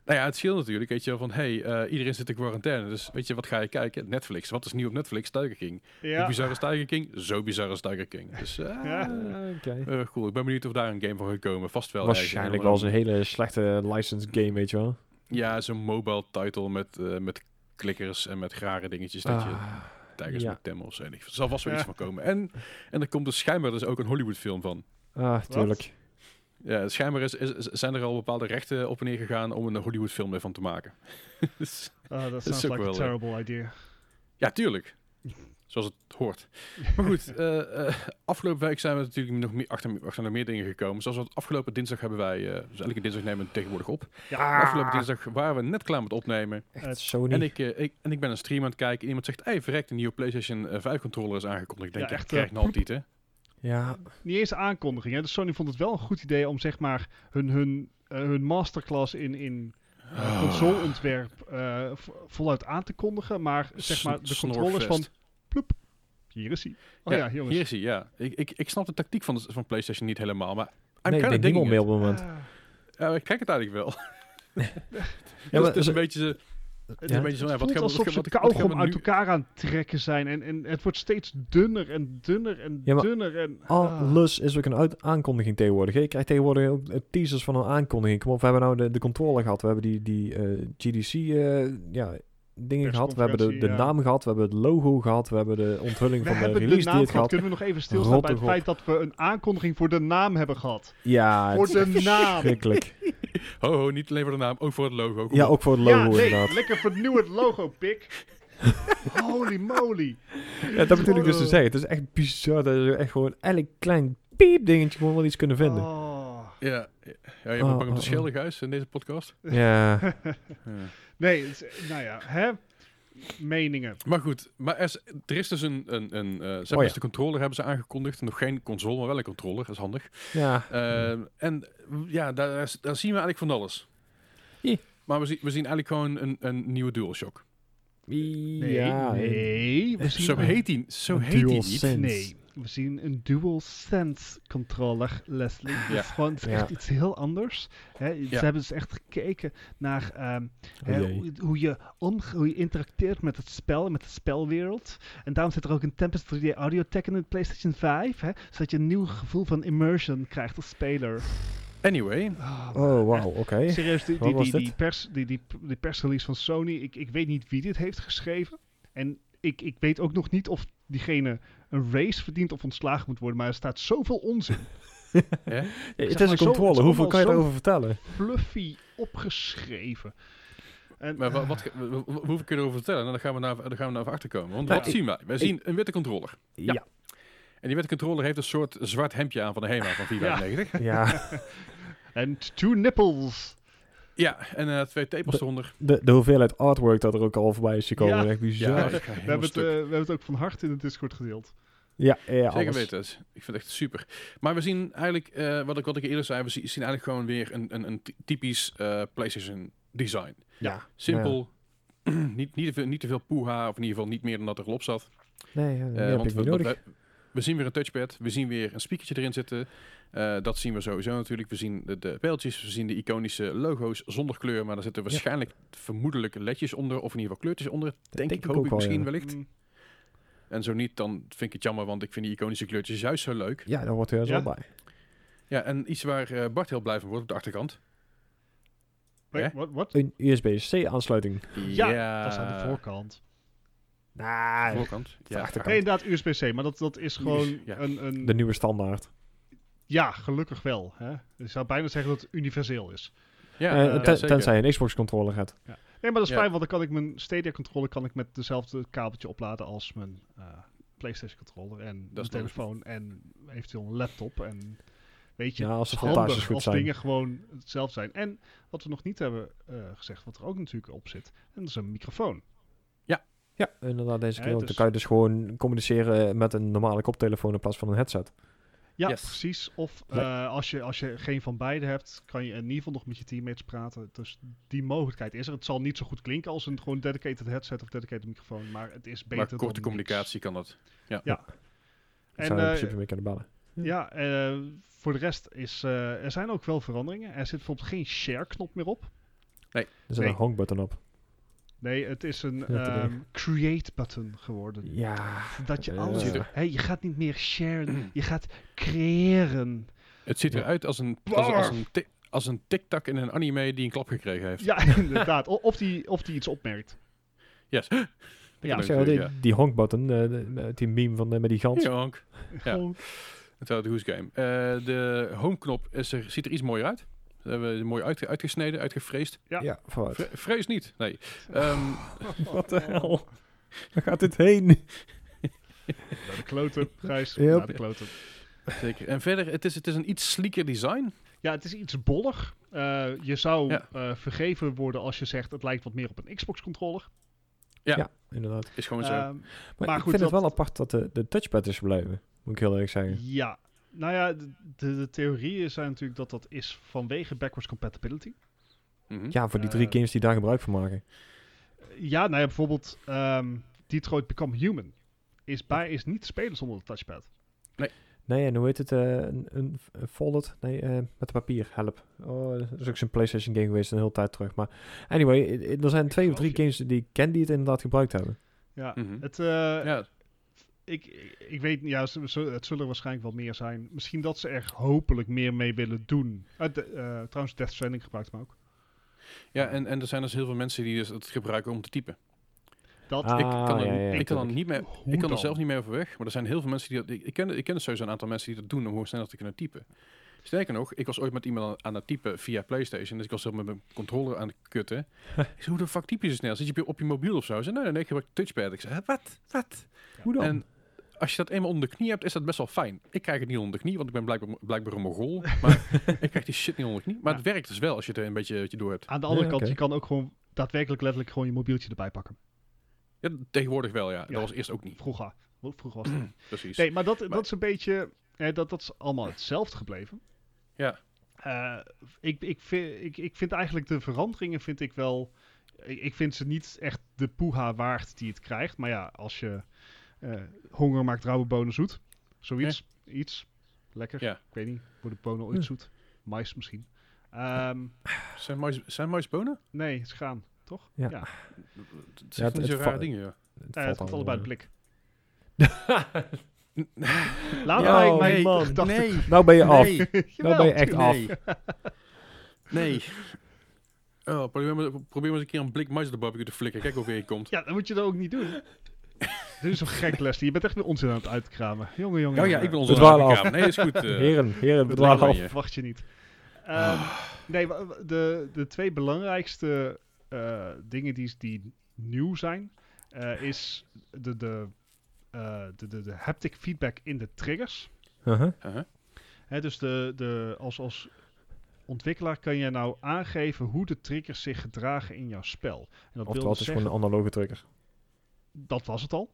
Nou ja, het scheelt natuurlijk. Weet je wel van, hey, eh, iedereen zit in quarantaine. Dus weet je, wat ga je kijken? Netflix. Wat is nieuw op Netflix? Tiger King. Hoe ja. bizar is Tiger King? Zo bizar is Tiger King. Dus eh Ja. Ah, Oké. eh, cool. Ik ben benieuwd of daar een game van gaat komen. Vast wel. Waarschijnlijk wel eens een hele slechte licensed game, weet je wel. Ja, zo'n mobile title met, eh, met klikkers en met rare dingetjes. Dat je Ah, tijgers ja. met temmen of zo. Er zal vast wel Ja. iets van komen. En, en er komt dus schijnbaar dus ook een Hollywood film van. ah, tuurlijk. Ja, schijnbaar is, is, zijn er al bepaalde rechten op en neer gegaan om een Hollywood film ervan te maken. Dus, Ah, that is sounds ook like a wel, eh, terrible idea. ja, tuurlijk. Zoals het hoort. Maar goed, eh, eh, afgelopen week zijn we natuurlijk nog meer, achter, achter nog meer dingen gekomen. Zoals we afgelopen dinsdag hebben wij, eh, dus elke dinsdag nemen we het tegenwoordig op. Ja, Afgelopen dinsdag waren we net klaar met opnemen. Echt Sony. En ik, ik, en ik ben een stream aan het kijken. En iemand zegt, hey, verrekt, een nieuwe PlayStation eh, 5 controller is aangekondigd. Ik denk, Ja, ja, echt, krijg je altijd, hè? Ja, niet eens aankondiging. Hè? Dus Sony vond het wel een goed idee om zeg maar hun, hun, eh, hun masterclass in, in eh, consoleontwerp eh, vo- voluit aan te kondigen. Maar zeg maar de controllers van ploep. Hier is hij. Oh ja, jongens. Hier is hij, ja. Ik, ik, ik snap de tactiek van, de, van PlayStation niet helemaal, maar I'm nee, ik denk meer it. op het moment. Ah, Ja, ik kijk het eigenlijk wel. Ja, Dus maar het is ze- een beetje... het, Ja. een beetje zo, wat voelt gaan we- alsof wat- ze kauwgom uit elkaar aan het trekken zijn. En, en het wordt steeds dunner en dunner en Ja, dunner. En, ah. Alles is ook een uit aankondiging tegenwoordig. Je krijgt tegenwoordig ook eh, teasers van een aankondiging. Kom op, we hebben nou de, de controller gehad. We hebben die, die eh, GDC eh, ja, dingen gehad. We hebben de, de ja. naam gehad. We hebben het logo gehad. We hebben de onthulling We van de hebben de release naam gehad. Kunnen we nog even stilstaan bij het Rotte feit dat we een aankondiging voor de naam hebben gehad? Ja, Voor het is de naam. verschrikkelijk. Ho, ho, niet alleen voor de naam, ook voor het logo. Kom Ja, op. ook voor het logo ja, nee, inderdaad. lekker vernieuw het logo, pik. Holy moly. Ja, dat bedoel ik dus te Oh. zeggen. Het is echt bizar dat je echt gewoon elk klein piep dingetje gewoon wel iets kunnen vinden. Oh. Ja, ja, je Oh, bent bang om oh, schelden, Gijs, in deze podcast. Ja, Ja. Nee, het is- nou ja, hè? Meningen. Maar goed, maar er is, er is dus een... een, een eh, ze hebben Oh ja. dus de controller hebben ze aangekondigd. Nog geen console, maar wel een controller. Dat is handig. ja. Ehm, en ja, daar, daar zien we eigenlijk van alles. Maar we zien, we zien eigenlijk gewoon een, een nieuwe DualShock. Ja, nee. We zien Zo heet hij, zo heet hij niet. Nee, we zien een DualSense controller, Leslie. Dat Ja. is gewoon het is Ja. echt iets heel anders. Hè, Ja. Ze hebben dus echt gekeken naar ehm, Oh hoe, hoe je om, hoe je interacteert met het spel en met de spelwereld. En daarom zit er ook een Tempest 3D Audio Tech in de PlayStation 5, hè, zodat je een nieuw gevoel van immersion krijgt als speler. Anyway, Oh, wauw, oké. Serieus, die, die, die, die, pers, die, die, die persrelease van Sony, ik, ik weet niet wie dit heeft geschreven. En ik, ik weet ook nog niet of diegene een race verdient of ontslagen moet worden. Maar er staat zoveel onzin. Ja, zeg het is maar een zo- controle. het Hoeveel kan je erover vertellen? Fluffy opgeschreven. En, Maar wat, eh, wat, hoeveel kun je erover vertellen? Nou, dan gaan we naar, dan gaan we naar achter komen. Want Nou, wat ik- zien wij? Wij zien een witte controller. Ja. En die witte controller heeft een soort zwart hemdje aan van de HEMA van 495. Ja, En two nipples. Ja, en eh, twee tepels eronder. de, de hoeveelheid artwork dat er ook al voorbij is gekomen. Ja. Echt bizar. Ja, Ja, We hebben, het, eh, we hebben het ook van harte in de Discord gedeeld. ja, Zeker alles. weten. Ik vind het echt super. Maar we zien eigenlijk, eh, wat, ik, wat ik eerder zei, we zien, eigenlijk gewoon weer een, een, een ty- typisch eh, PlayStation design. Ja. Simpel, niet, niet, te veel, niet te veel poeha, of in ieder geval niet meer dan dat er op zat. Nee, ja, want ik we, niet nodig. we, we zien weer een touchpad, we zien weer een speakertje erin zitten. Eh, dat zien we sowieso natuurlijk. We zien de, de pijltjes, we zien de iconische logo's zonder kleur, maar daar zitten waarschijnlijk vermoedelijk ledjes onder, of in ieder geval kleurtjes onder. Denk, ik, hoop ook ik wel, misschien ja. wellicht. Mm, En zo niet, dan vind ik het jammer, want ik vind die iconische kleurtjes juist zo leuk. Ja, daar wordt er Ja. wel bij. Ja, en iets waar eh, Bart heel blij van wordt op de achterkant. wait, Hè? wat? wat? Een USB-C aansluiting. Ja, dat is aan de voorkant. Nou, voorkant. de Ja. achterkant. Nee, inderdaad, USB-C. Maar dat, dat is gewoon Ja. een... een de nieuwe standaard. Ja, gelukkig wel. Hè? Je zou bijna zeggen dat het universeel is. Ja, ten- zeker. tenzij je een Xbox controller hebt. Nee, maar dat is Ja. fijn, want dan kan ik mijn Stadia controller kan ik met dezelfde kabeltje opladen als mijn eh, PlayStation controller en Dat mijn telefoon en eventueel een laptop. En weet je, Ja, als handig als zijn. dingen gewoon hetzelfde zijn. En wat we nog niet hebben eh, gezegd, wat er ook natuurlijk op zit, en dat is een microfoon. Ja, inderdaad, deze Ja, keer ook. dus- Dan kan je dus gewoon communiceren met een normale koptelefoon in plaats van een headset. Ja, Yes. precies. Of Nee. eh, als, je, als je geen van beide hebt, kan je in ieder geval nog met je teammates praten. Dus die mogelijkheid is er. Het zal niet zo goed klinken als een gewoon dedicated headset of dedicated microfoon, maar het is beter Maar dan korte communicatie kan dat. Ik En, zou in eh, principe mee kunnen bellen. Ja, eh, voor de rest is eh, er zijn ook wel veranderingen. Er zit bijvoorbeeld geen share-knop meer op. Er zit nee. een hongbutton op. Nee, het is een Ja, ehm, ding. create-button geworden. Ja. Dat je Ja. alles... Je gaat niet meer sharen, je gaat creëren. Het ziet Ja. eruit als een, als, als een, als een tic-tac in een anime die een klap gekregen heeft. Ja, inderdaad. O- Of die, of die iets opmerkt. Yes. Ja, zeg, die, ja. die honkbutton, eh, die meme van, eh, met die gans. Ja, Hank. Ja. Gewoon- Het is de Who's Game. Eh, de homeknop is er, ziet er iets mooier uit. Dat hebben we mooi uitge- uitgesneden, uitgefreesd. Ja. Ja, vooruit. Vre- vrees niet, nee. Ehm, Wat de hel? Waar gaat dit heen? Naar de kloten, Gijs. Yep. Naar de kloten. zeker. En verder, het is, het is een iets sleeker design. Ja, het is iets bollig. Eh, je zou Ja. eh, vergeven worden als je zegt het lijkt wat meer op een Xbox-controller. Ja. Ja, inderdaad. Is gewoon zo. Ehm, Maar, Maar ik goed, vind het wel apart dat de, de touchpad is gebleven. Moet ik heel eerlijk zeggen. ja, nou ja, de, de, de theorieën zijn natuurlijk dat dat is vanwege backwards compatibility. Mhm. Ja, voor die drie Eh, games die daar gebruik van maken. Ja, nou ja, bijvoorbeeld ehm, Detroit Become Human is, bij, is niet te spelen zonder de touchpad. Nee, en hoe heet het? eh, een, een, folded? Nee, eh, met papier. Help. Oh, dat is ook zo'n PlayStation game geweest een hele tijd terug. Maar anyway, er zijn twee of drie je. games die ik ken die het inderdaad gebruikt hebben. Ja, Mhm. het, eh, Ja, ik, ik, weet niet, ja, het zullen er waarschijnlijk wel meer zijn. Misschien dat ze er hopelijk meer mee willen doen. De- eh, trouwens, Death Stranding gebruikt hem ook. ja en, en er zijn dus heel veel mensen die dus het gebruiken om te typen. Dat, Ah, ik kan er, ja, ja, ik kan er niet meer, ik kan er zelf niet meer over weg. Maar er zijn heel veel mensen die dat... Ik, ik ken, ik ken dus sowieso een aantal mensen die dat doen om gewoon sneller te kunnen typen. Sterker nog, ik was ooit met iemand aan, aan het typen via PlayStation. Dus ik was zelf met mijn controller aan het kutten. ik zei, hoe de fuck typ je zo snel? Zit je op je, mobiel of zo? Ze zei, nee, nee, nee, ik gebruik touchpad. Ik zei, "Hè, wat? Wat? Hoe dan? En als je dat eenmaal onder de knie hebt, is dat best wel fijn. Ik krijg het niet onder de knie, want ik ben blijkbaar, blijkbaar een mogol. Maar ik krijg die shit niet onder de knie. Maar Ja. het werkt dus wel als je het er een beetje, beetje door hebt. aan de andere Ja, kant, je kan ook gewoon daadwerkelijk letterlijk gewoon je mobieltje erbij pakken. Ja, tegenwoordig wel, ja. Ja. Dat was eerst ook niet. Vroeger. Vroeger was het. Precies. Nee, maar dat, Maar- dat is een beetje. eh, dat, dat is allemaal hetzelfde gebleven. Ja. Eh, ik, ik, vind, ik, ik vind eigenlijk de veranderingen vind ik wel ik, ik vind ze niet echt de poeha waard die het krijgt. Maar ja, als je honger maakt rauwe bonen zoet. Zoiets. Iets. Lekker. Ja. Ik weet niet. Worden bonen ooit Hm. zoet? Mais misschien. Ehm, Zijn mais, zijn maisbonen? nee, het is gaan. Toch? Ja. ja. Het zijn niet zo rare dingen, ja. Het Eh, het valt komt allebei al, de eh. blik. Laat Ja, mij oh, mijn nee, gedachten... nee, Nou ben je af. nee, Nou ben je echt af. nee. Oh, probeer, maar, probeer maar eens een keer een blik mais op de barbecue te flikken. Kijk hoe weer je komt. Ja, dat moet je dan ook niet doen. Dit is zo gek, Leslie. Je bent echt weer onzin aan het uitkramen. Jongen, jongen. Oh ja, ik ben We onze dwalen af. Nee, is goed. eh. Heren, heren, het af. me je. Niet. Ehm, nee, de, de twee belangrijkste eh, dingen die, die nieuw zijn, eh, is de, de, eh, de, de, de haptic feedback in de triggers. Uh-huh. Uh-huh. Hè, dus de, de, als, als ontwikkelaar kan je nou aangeven hoe de triggers zich gedragen in jouw spel. En dat Oftewel, wil het is zeggen, gewoon een analoge trigger. Dat was het al.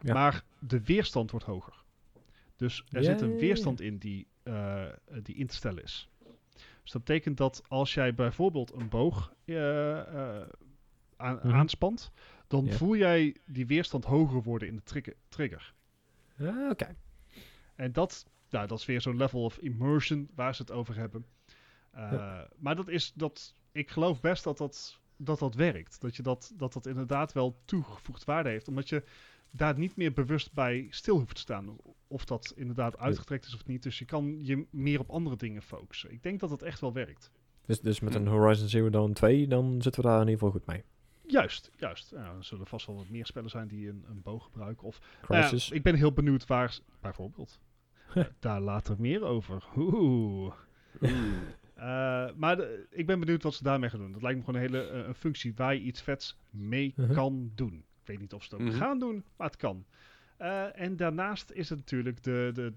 Ja. Maar de weerstand wordt hoger. Dus er zit een weerstand in die, eh, die in te stellen is. Dus dat betekent dat als jij bijvoorbeeld een boog eh, eh, aan, Mhm. aanspant, dan voel jij die weerstand hoger worden in de trigger. trigger. Ah, Oké. En dat, nou, dat is weer zo'n level of immersion waar ze het over hebben. Ja. Maar dat is dat. Ik geloof best dat dat, dat, dat werkt. Dat, je dat, dat dat inderdaad wel toegevoegd waarde heeft. Omdat je daar niet meer bewust bij stil hoeft te staan. Of dat inderdaad uitgetrekt is of niet. Dus je kan je meer op andere dingen focussen. Ik denk dat dat echt wel werkt. Dus, dus met een Horizon Zero Dawn 2, dan zitten we daar in ieder geval goed mee. Juist, juist. Ja, er zullen vast wel wat meer spellen zijn die een, een boog gebruiken. Of Nou ja, Crisis. ik ben heel benieuwd waar, bijvoorbeeld. Eh, daar later meer over. Oeh. Eh, maar de- ik ben benieuwd wat ze daarmee gaan doen. Dat lijkt me gewoon een hele eh, een functie waar je iets vets mee Mhm. kan doen. Ik weet niet of ze het ook Mhm. gaan doen, maar het kan. Eh, en daarnaast is het natuurlijk de, de...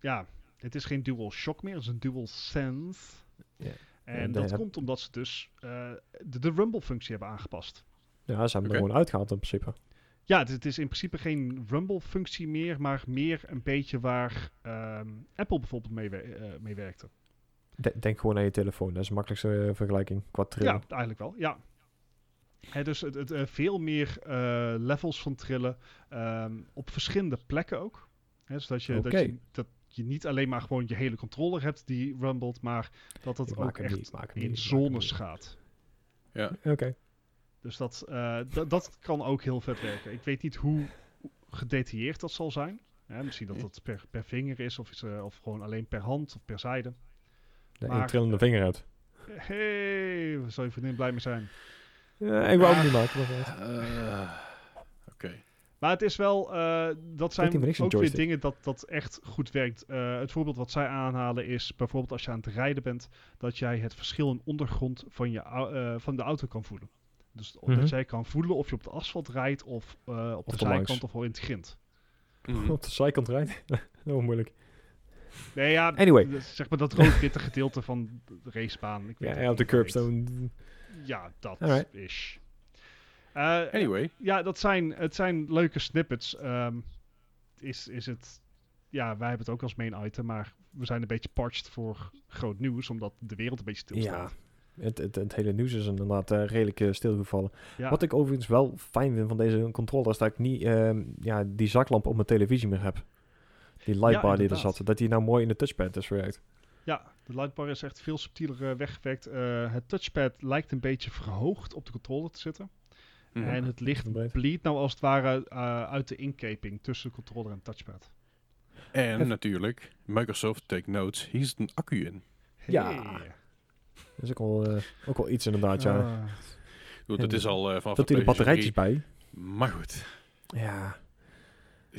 Ja, het is geen dual shock meer, het is een dual sense. Ja. En dat komt omdat ze dus eh, de, de rumble-functie hebben aangepast. Ja, ze hebben er gewoon uitgehaald in principe. Ja, het, het is in principe geen Rumble-functie meer, maar meer een beetje waar ehm, Apple bijvoorbeeld mee, we- eh, mee werkte. De- denk gewoon aan je telefoon. Dat is de makkelijkste eh, vergelijking qua trillen. Ja, eigenlijk wel, ja. Hè, dus het, het, eh, veel meer eh, levels van trillen, ehm, op verschillende plekken ook. Hè, zodat je, dat, je, dat je niet alleen maar gewoon je hele controller hebt die rumbelt, maar dat het Ik ook echt niet, in zones gaat. Ja. Oké. Dus dat, eh, dat, dat kan ook heel vet werken. Ik weet niet hoe gedetailleerd dat zal zijn. Hè, misschien dat het per, per vinger is, of, is, eh, of gewoon alleen per hand of per zijde. De Maar- één trillende vinger uit. Hey, zou je vriendin blij mee zijn? Ja, ik wou Ah. hem niet maken. Eh, Oké. Maar het is wel, eh, dat zijn een ook weer dingen dat, dat echt goed werkt. Eh, het voorbeeld wat zij aanhalen is bijvoorbeeld als je aan het rijden bent, dat jij het verschil in ondergrond van, je, eh, van de auto kan voelen. Dus Mhm. dat jij kan voelen of je op de asfalt rijdt of eh, op de zijkant of wel in het grind. Mhm. Op de zijkant rijdt. oh, moeilijk. Nee, ja, Anyway. zeg maar dat rood-witte gedeelte van de racebaan. Ik weet Ja, niet ja, op de curbstone. Ja, dat Alright. is. Eh, Anyway. Ja, dat zijn, het zijn leuke snippets. Ehm, is, is het... Ja, wij hebben het ook als main item, maar we zijn een beetje parched voor groot nieuws, omdat de wereld een beetje Ja, stilstaat. het, het, het hele nieuws is inderdaad eh, redelijk eh, stilgevallen. Ja, Wat ik overigens wel fijn vind van deze controller is dat ik niet ehm, ja, die zaklamp op mijn televisie meer heb. Die lightbar die er zat, dat die nou mooi in de touchpad is verwerkt. ja, de lightbar is echt veel subtieler eh, weggewerkt. Eh, het touchpad lijkt een beetje verhoogd op de controller te zitten. Mhm. En het licht bleed nou als het ware eh, uit de inkeping tussen controller en touchpad. En Even- natuurlijk, Microsoft take notes. Hier zit een accu in. Ja. Dat is ook wel, eh, ook wel iets inderdaad, ja. Ah. Goed, dat is al eh, vanaf dat de hij er PlayStation batterijtjes bij. 3. Maar goed, Ja.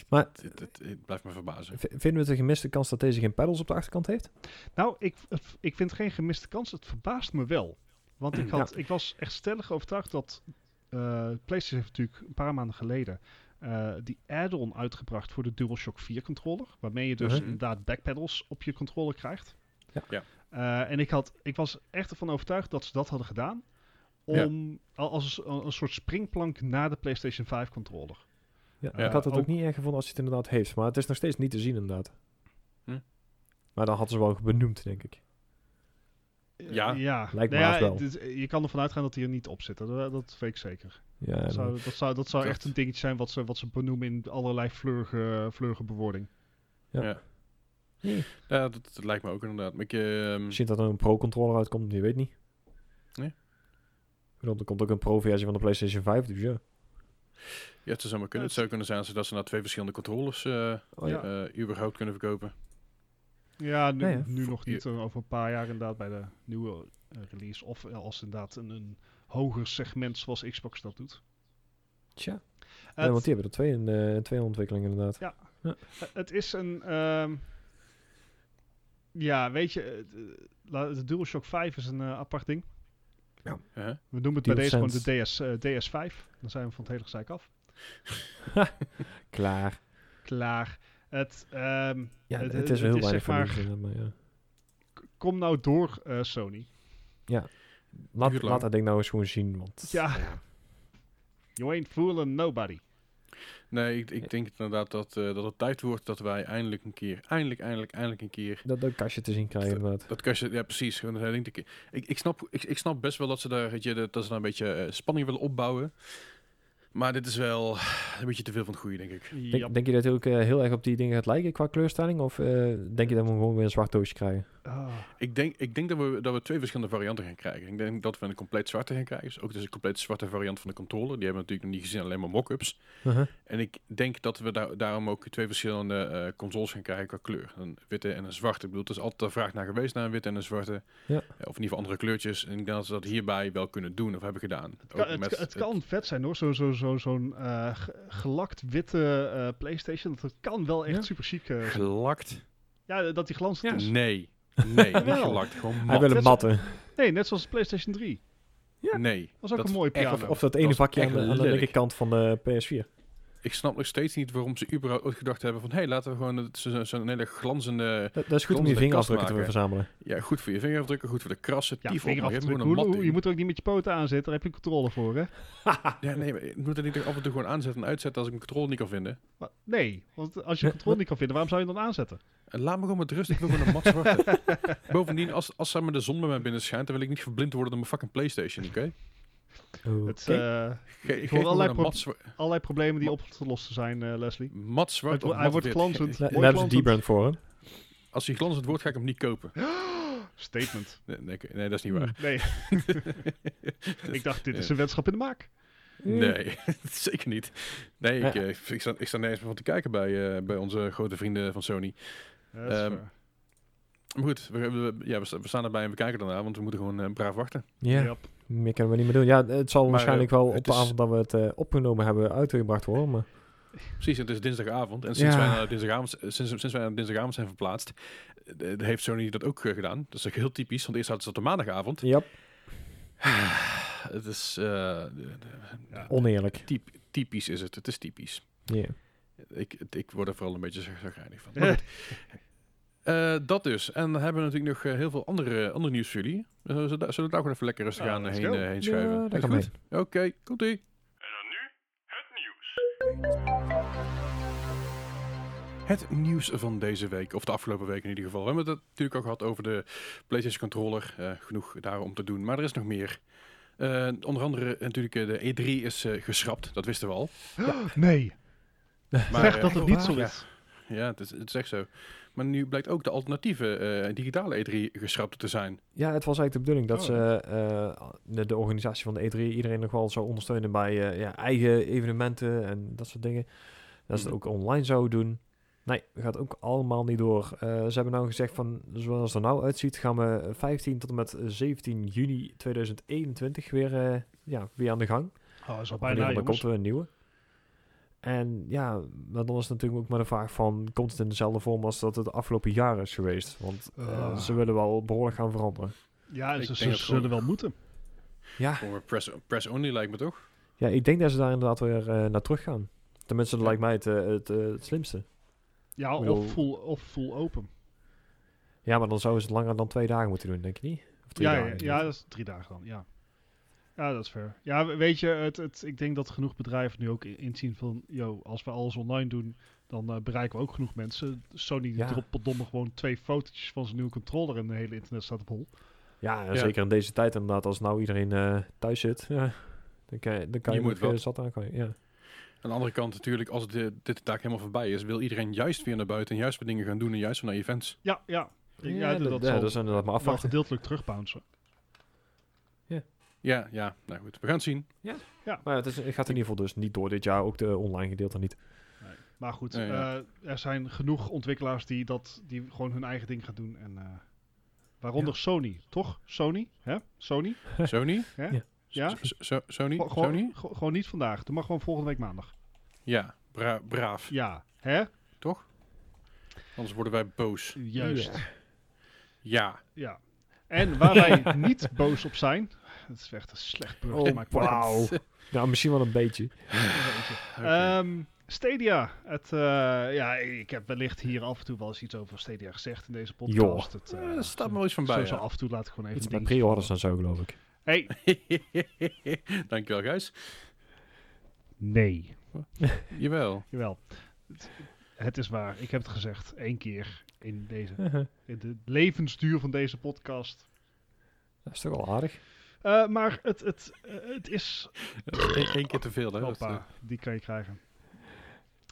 Maar het, het, het blijft me verbazen. vinden we het een gemiste kans dat deze geen pedals op de achterkant heeft? Nou, ik, ik vind geen gemiste kans. Het verbaast me wel. Want ik, had, Ja. ik was echt stellig overtuigd dat eh, PlayStation heeft natuurlijk een paar maanden geleden eh, die add-on uitgebracht voor de DualShock 4 controller. Waarmee je dus Mhm. inderdaad backpedals op je controller krijgt. Ja. Ja. Eh, en ik, had, ik was echt ervan overtuigd dat ze dat hadden gedaan. Om al- als een, een soort springplank naar de PlayStation 5 controller. Ja, Ja, ik had het ook, ook- niet erg gevonden als hij het inderdaad heeft. Maar het is nog steeds niet te zien inderdaad. Hm. Maar dan hadden ze wel benoemd, denk ik. Ja. ja. Lijkt me Nou ja, wel. dit- je kan ervan uitgaan dat hij er niet op zit. Dat, dat weet ik zeker. Ja, Dat zou, dat zou, dat zou echt een dingetje zijn wat ze, wat ze benoemen in allerlei vleurige, vleurige bewoording. Ja. Ja. Nee. Ja, dat, dat lijkt me ook inderdaad. Maar ik, ehm, Misschien dat er een Pro-controller uitkomt, je weet niet. Nee. Ik bedoel, er komt ook een Pro-versie van de PlayStation 5, dus ja. Ja, het zou zomaar kunnen. Het zou kunnen zijn dat ze naar twee verschillende controllers eh Oh, ja. Ja. eh, überhaupt kunnen verkopen. Ja, nu, Ja, ja. nu nog niet. eh, Over een paar jaar inderdaad bij de nieuwe release. Of als inderdaad een, een hoger segment zoals Xbox dat doet. Tja. Het, Ja, want die hebben er twee in, eh twee in ontwikkeling inderdaad. Ja. het is een... ehm, ja, weet je, de, DualShock 5 is een apart ding. Uh-huh. We noemen het bij deze gewoon de DS, eh, DS5. Dan zijn we van het hele gezeik af. Klaar. Klaar. Het, ehm, Ja, Het- het, het is wel heel weinig zeg maar- ja. kom nou door, eh, Sony. Laat, Duurt lang. laat dat ding nou eens gewoon zien, want... Ja. You ain't fooling nobody. Nee, ik, ik denk inderdaad dat, eh, dat het tijd wordt dat wij eindelijk een keer, eindelijk, eindelijk, eindelijk een keer Dat, dat kastje te zien krijgen inderdaad. Dat kastje, ja precies. Gewoon een Ik, ik, snap, ik, ik snap best wel dat ze daar, weet je, dat dat ze daar een beetje eh, spanning willen opbouwen. Maar dit is wel een beetje te veel van het goede, denk ik. Denk, denk je dat het ook eh, heel erg op die dingen gaat lijken qua kleurstelling? Of eh, denk je dat we gewoon weer een zwart doosje krijgen? Ah. Ik denk, ik denk dat, we, dat we twee verschillende varianten gaan krijgen. Ik denk dat we een compleet zwarte gaan krijgen. Dus ook dus een compleet zwarte variant van de controller. Die hebben we natuurlijk nog niet gezien, alleen maar mock-ups. Uh-huh. En ik denk dat we daar, daarom ook twee verschillende eh, consoles gaan krijgen qua kleur. Een witte en een zwarte. Ik bedoel, er is altijd een vraag naar geweest naar een witte en een zwarte. Ja. Of in ieder geval andere kleurtjes. En ik denk dat ze dat hierbij wel kunnen doen of hebben gedaan. Het, kan, Ook het, met het kan vet zijn hoor, zo'n zo, zo, zo'n eh, ge- gelakt witte eh, PlayStation. Dat kan wel echt Ja. super chic eh, zijn. gelakt. Ja, dat die glansend is. Nee. Nee, niet gelakt. Gewoon Hij mat. wil een matte. Nee, net zoals de PlayStation 3. Nee. was ook dat een mooi echt- piano. Of, of dat Dat ene is vakje aan de, aan de linkerkant van de PS4. Ik snap nog steeds niet waarom ze überhaupt ooit gedacht hebben van... hé, hey, laten we gewoon zo- zo'n hele glanzende... Dat, dat is goed om je vingerafdrukken te verzamelen. Ja, goed voor je vingerafdrukken, goed voor de krassen. Ja, maar je Hoe- hoe- moet er ook niet met je poten aanzetten. Daar heb je controle voor, hè? Ja, nee, maar je moet er niet af en toe gewoon aanzetten en uitzetten als ik mijn controle niet kan vinden. Maar nee, want als je een controle niet kan vinden, waarom zou je dan aanzetten? En laat me gewoon met rust, ik wil gewoon een mat zwarte. Bovendien, als, als de zon bij mij binnen schijnt, dan wil ik niet verblind worden door mijn fucking Playstation, oké? Oké. eh, Ik hoor allerlei pro- problemen die op te lossen zijn, eh, Leslie. mat zwart Het hij wordt glanzend. Daar daar hebben ze. D-brand voor, hè? Als hij glanzend wordt, ga ik hem niet kopen. Statement. Nee, nee, dat is niet waar. Nee, ik dacht, dit is een wedschap in de maak. Nee, zeker niet. Nee, ik, Ja. eh, ik, sta, ik sta nergens meer van te kijken bij, eh, bij onze grote vrienden van Sony. Ehm, waar. Maar goed, we, we- ja, we, sta- we staan erbij en we kijken daarna, want we moeten gewoon braaf wachten. Ja, Yep. Meer kunnen we niet meer doen. Ja, het zal Maar, waarschijnlijk eh, wel op de is- avond dat we het eh, opgenomen hebben uitgebracht worden. Maar Precies, het is dinsdagavond. En sinds, Ja. wij naar dinsdagavond, eh, sinds, sinds wij naar dinsdagavond zijn verplaatst, heeft Sony dat ook gedaan. Dat is ook heel typisch, want eerst hadden ze het op de maandagavond. ja, Het is eh, Ja. oneerlijk. typ- typisch is het. Het is typisch. Ja. Ik, ik word er vooral een beetje zagrijnig van. Eh, dat dus. En dan hebben we natuurlijk nog eh, heel veel andere, andere nieuws voor jullie. Eh, zullen, we daar- zullen we daar gewoon even lekker rustig Ja, aan heen, eh, heen schuiven? Ja, Is we goed? Oké, komt-ie. En dan nu het nieuws. Het nieuws van deze week, of de afgelopen week in ieder geval. We hebben het natuurlijk al gehad over de PlayStation Controller. eh, genoeg daar om te doen, maar er is nog meer. Eh, onder andere natuurlijk eh, de E3 is eh, geschrapt, dat wisten we al. Nee, Maar, zeg eh, dat het niet ja, zo is. Ja, het is, het is echt zo. Maar nu blijkt ook de alternatieve eh, digitale E3 geschrapt te zijn. ja, het was eigenlijk de bedoeling dat Oh. ze eh, de, de organisatie van de E3 iedereen nog wel zou ondersteunen bij eh, ja, eigen evenementen en dat soort dingen. Dat ze het ook online zouden doen. Nee, dat gaat ook allemaal niet door. Eh, ze hebben nou gezegd van, zoals het er nou uitziet, gaan we 15 tot en met 17 juni 2021 weer, eh, ja, weer aan de gang. Oh, dat is al bijna, dan komt er een nieuwe. En ja, maar dan is het natuurlijk ook maar de vraag van... komt het in dezelfde vorm als dat het de afgelopen jaar is geweest? Want eh, Ah. ze willen wel behoorlijk gaan veranderen. Ja, Ik ze, zullen wel moeten. Ja, Voor press, press only lijkt me toch? ja ik denk dat ze daar inderdaad weer eh, naar terug gaan. Tenminste, dat Ja. lijkt mij het, eh, het, het slimste. Ja, bedoel- of full, of full open. Ja, maar dan zouden ze het langer dan twee dagen moeten doen, denk je niet? Of drie Ja, ja, dagen. ja, dat is drie dagen dan, ja. Ja, dat is fair. Ja, we- weet je, het, het, ik denk dat genoeg bedrijven nu ook in- inzien van... Yo, als we alles online doen, dan eh, bereiken we ook genoeg mensen. Sony die Ja. dropt potdomme gewoon twee fotootjes van zijn nieuwe controller... en de hele internet staat op hol. Ja, zeker in deze tijd inderdaad, als nou iedereen eh, thuis zit, ja, dan kan je, dan kan Je je, moet wat. zat aan. Kan je, ja. Aan de andere kant natuurlijk, als de, dit taak helemaal voorbij is, wil iedereen juist weer naar buiten en juist weer dingen gaan doen en juist weer naar events. Ja, ja. Ja, Ja, dat, dat, zal dat is inderdaad maar afwachten. gedeeltelijk terugbouncen. Ja, ja, nou goed, we gaan het zien. Maar ja, het, is, het gaat in ieder geval dus niet door dit jaar, ook de online gedeelte niet. Maar goed, Ja, ja. eh, er zijn genoeg ontwikkelaars die, dat, die gewoon hun eigen ding gaan doen. En, eh, waaronder Sony, toch? Sony? Hè? Sony? Sony? Hè? Ja. Ja? So- Sony? Gewoon- gewoon, Sony? gewoon- gewoon niet vandaag. Doe maar gewoon volgende week maandag. Ja, bra- braaf, Ja, hè? toch? Anders worden wij boos. Juist. Ja. Ja. Ja. En waar wij niet boos op zijn. Het is echt een slecht burger. Oh, maar wauw. Nou, misschien wel een beetje. Oké. Ehm, Stadia. Het, eh, ja, ik heb wellicht hier af en toe wel eens iets over Stadia gezegd in deze podcast. Het, er staat me wel iets van bij. Sowieso ja. af en toe laat ik gewoon even een met dingetje pre-orders en zo, geloof ik. Hey, Dankjewel, Gijs. nee. Jawel. Jawel. Het, het is waar. Ik heb het gezegd. één keer in, deze, in de levensduur van deze podcast. Dat is toch wel aardig. Eh, maar het, het, eh, het is... Eén één keer te veel, hè? Hoppa, eh, die kan je krijgen.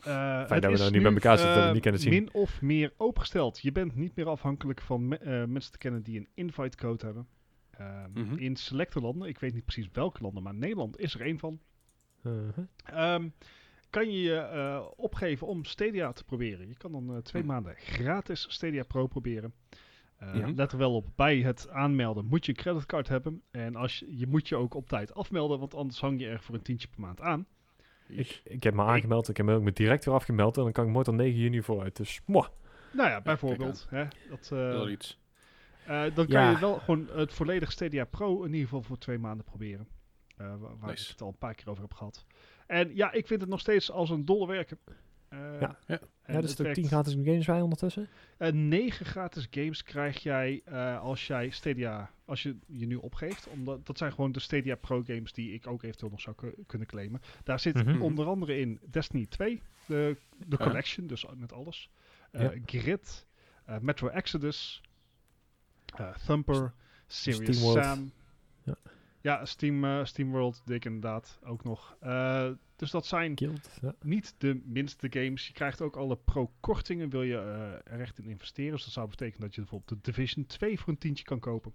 Eh, dat het we is nou niet bij elkaar zitten, niet kunnen zien. Min of meer opengesteld. Je bent niet meer afhankelijk van me- eh, mensen te kennen die een invite code hebben. Ehm, Mhm. In selecte landen, ik weet niet precies welke landen, maar Nederland is er één van. Uh-huh. Ehm, kan je je opgeven om Stadia te proberen. Je kan dan eh, twee Hm. maanden gratis Stadia Pro proberen. Eh, Ja. Let er wel op, bij het aanmelden moet je een creditcard hebben. En als je, je moet je ook op tijd afmelden, want anders hang je er voor een tientje per maand aan. Ik, ik heb me aangemeld, ik heb me ook met direct weer afgemeld en dan kan ik mooi tot 9 juni vooruit. Dus, mwah. Nou ja, bijvoorbeeld. Hè, dat, eh, Wel iets. eh, dan kan Ja. je wel gewoon het volledig Stadia Pro in ieder geval voor twee maanden proberen. Eh, wa- waar Nice. ik het al een paar keer over heb gehad. En ja, ik vind het nog steeds als een dolle werken. Eh, Ja. Ja. Ja, er het zitten ook werkt- 10 gratis games bij ondertussen. Eh, negen gratis games krijg jij eh, als jij Stadia, als je je nu opgeeft. Omdat, dat zijn gewoon de Stadia Pro games die ik ook eventueel nog zou ku- kunnen claimen. Daar zit Mhm. onder andere in Destiny 2, de, de Ja. collection, dus met alles. Eh, Ja. Grid, eh, Metro Exodus, eh, Thumper, Serious. Sam. Ja. Ja, Steam, eh, SteamWorld, dik inderdaad, ook nog. Eh, dus dat zijn Guild. Ja. niet de minste games. Je krijgt ook alle pro-kortingen, wil je eh, er echt in investeren. Dus dat zou betekenen dat je bijvoorbeeld de Division 2 voor een tientje kan kopen.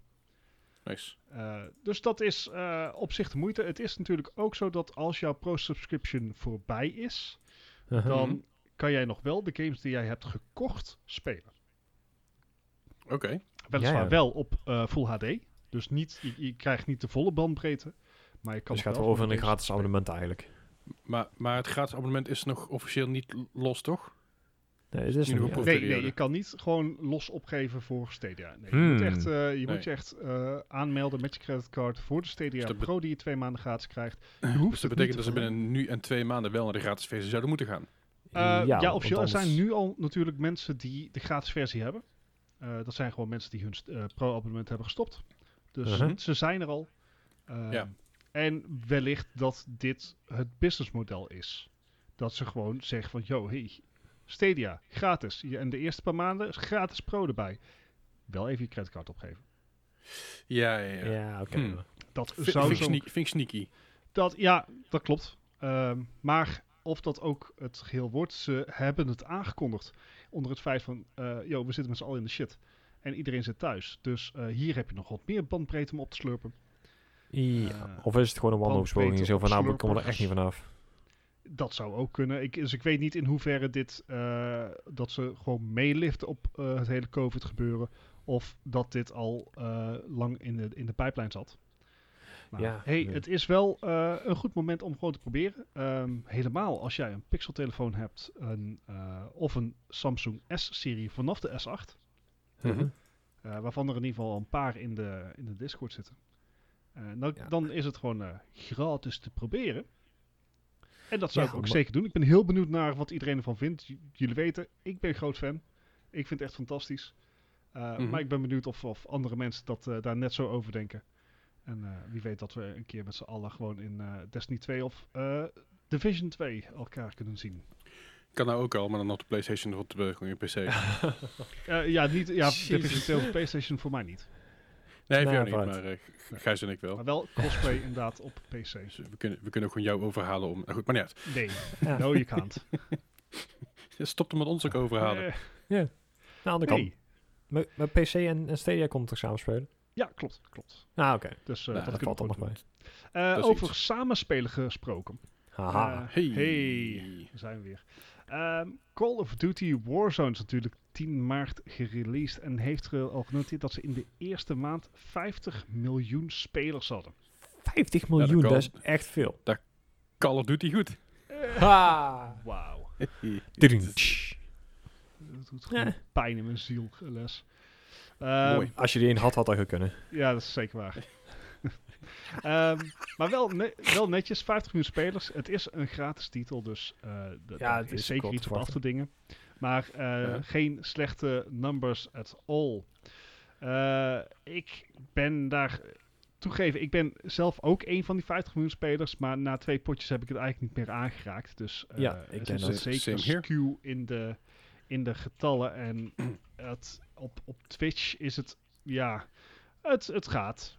Nice. Eh, dus dat is eh, op zich de moeite. Het is natuurlijk ook zo dat als jouw pro-subscription voorbij is, Uh-huh. dan kan jij nog wel de games die jij hebt gekocht spelen. Oké. Weliswaar Ja, ja. wel op eh, Full HD. Dus niet, je, je krijgt niet de volle bandbreedte. Maar je kan Dus nog gaat wel over een gratis abonnement eigenlijk. Maar, maar het gratis abonnement is nog officieel niet los, toch? Nee, het is nog een. Nee, je kan niet gewoon los opgeven voor Stadia. Nee, je Hmm. moet echt, eh, je Nee. moet je echt eh, aanmelden met je creditcard voor de Stadia Dus dat Pro die je twee maanden gratis krijgt. Je Dus hoeft dat het betekent dat ze binnen nu en twee maanden wel naar de gratis versie zouden moeten gaan. Eh, ja, want officieel. Er zijn nu al natuurlijk mensen die de gratis versie hebben. Eh, dat zijn gewoon mensen die hun pro-abonnement hebben gestopt. Dus Mhm. ze zijn er al. Eh, Ja. En wellicht dat dit het businessmodel is. Dat ze gewoon zeggen van, yo, hey, Stadia, gratis. En de eerste paar maanden is gratis pro erbij. Wel even je creditcard opgeven. Ja, ja, ja. Ja, oké. Hmm. Dat V- zou vind, ik zo... sneak- vind ik sneaky. Dat, ja, dat klopt. Ehm, maar of dat ook het geheel wordt, ze hebben het aangekondigd. Onder het feit van, eh yo, we zitten met z'n allen in de shit. En iedereen zit thuis. Dus eh, hier heb je nog wat meer bandbreedte om op te slurpen. Ja. Eh, Of is het gewoon een wanhoopspoging? Zo van, nou, we komen er echt niet vanaf. Dat zou ook kunnen. Ik, dus ik weet niet in hoeverre dit, eh, dat ze gewoon meeliften op het hele COVID gebeuren. Of dat dit al lang in de, in de pijplijn zat. Maar Ja, hey, nee. het is wel een goed moment om gewoon te proberen. Ehm, helemaal als jij een Pixel-telefoon hebt een, eh, of een Samsung S-serie vanaf de S8. Mhm. eh, waarvan er in ieder geval een paar in de, in de Discord zitten. Eh, nou, Ja. Dan is het gewoon eh, gratis te proberen. En dat zou Ja, ik ook zeker doen. Ik ben heel benieuwd naar wat iedereen ervan vindt. J- jullie weten, ik ben groot fan. Ik vind het echt fantastisch. Uh, Mhm. Maar ik ben benieuwd of, of andere mensen dat, uh, daar net zo over denken. En uh, wie weet dat we een keer met z'n allen gewoon in Destiny 2 of Division 2 elkaar kunnen zien. Kan nou ook al, maar dan op de PlayStation of op de, gewoon je PC. ja, niet, ja 2 of PlayStation voor mij niet. Nee, voor jou niet, vooruit. maar eh, Gijs en ik wel. Maar wel crossplay inderdaad op PC. Dus we, kunnen, we kunnen ook gewoon jou overhalen om... Nou goed, maar niet uit. Nee, Ja. no you can't. Stop er met ons ook overhalen. Eh, Aan de andere kant. nee. Met, met PC en, en Stadia kon het toch samen spelen? Ja, klopt, klopt. Ah, oké. Dus uh, Nou, dat, Dat valt er nog. Eh, is over iets. samenspelen gesproken. Haha. Eh, Hey. hey, daar zijn we weer. Ehm, Call of Duty Warzone is natuurlijk 10 maart gereleased en heeft er al genoteerd dat ze in de eerste maand 50 miljoen spelers hadden. 50 dat miljoen, dat is echt veel. Call of Duty goed. Ha! Wauw. Dat doet gewoon Ja. pijn in mijn ziel, les. Ehm, Mooi. Als je die een had, had dat kunnen. Ja, dat is zeker waar. Ehm, maar wel, ne- wel netjes, 50 miljoen spelers. Het is een gratis titel, dus d- Ja, het is zeker iets op af te dingen. Maar eh, Ja. geen slechte numbers at all. Eh, ik ben daar toegeven, ik ben zelf ook een van die 50 miljoen spelers, maar na twee potjes heb ik het eigenlijk niet meer aangeraakt. Dus Ja, ik er zit dat. zeker een skew in de, in de getallen. En het, op, op Twitch is het, ja, het, het gaat.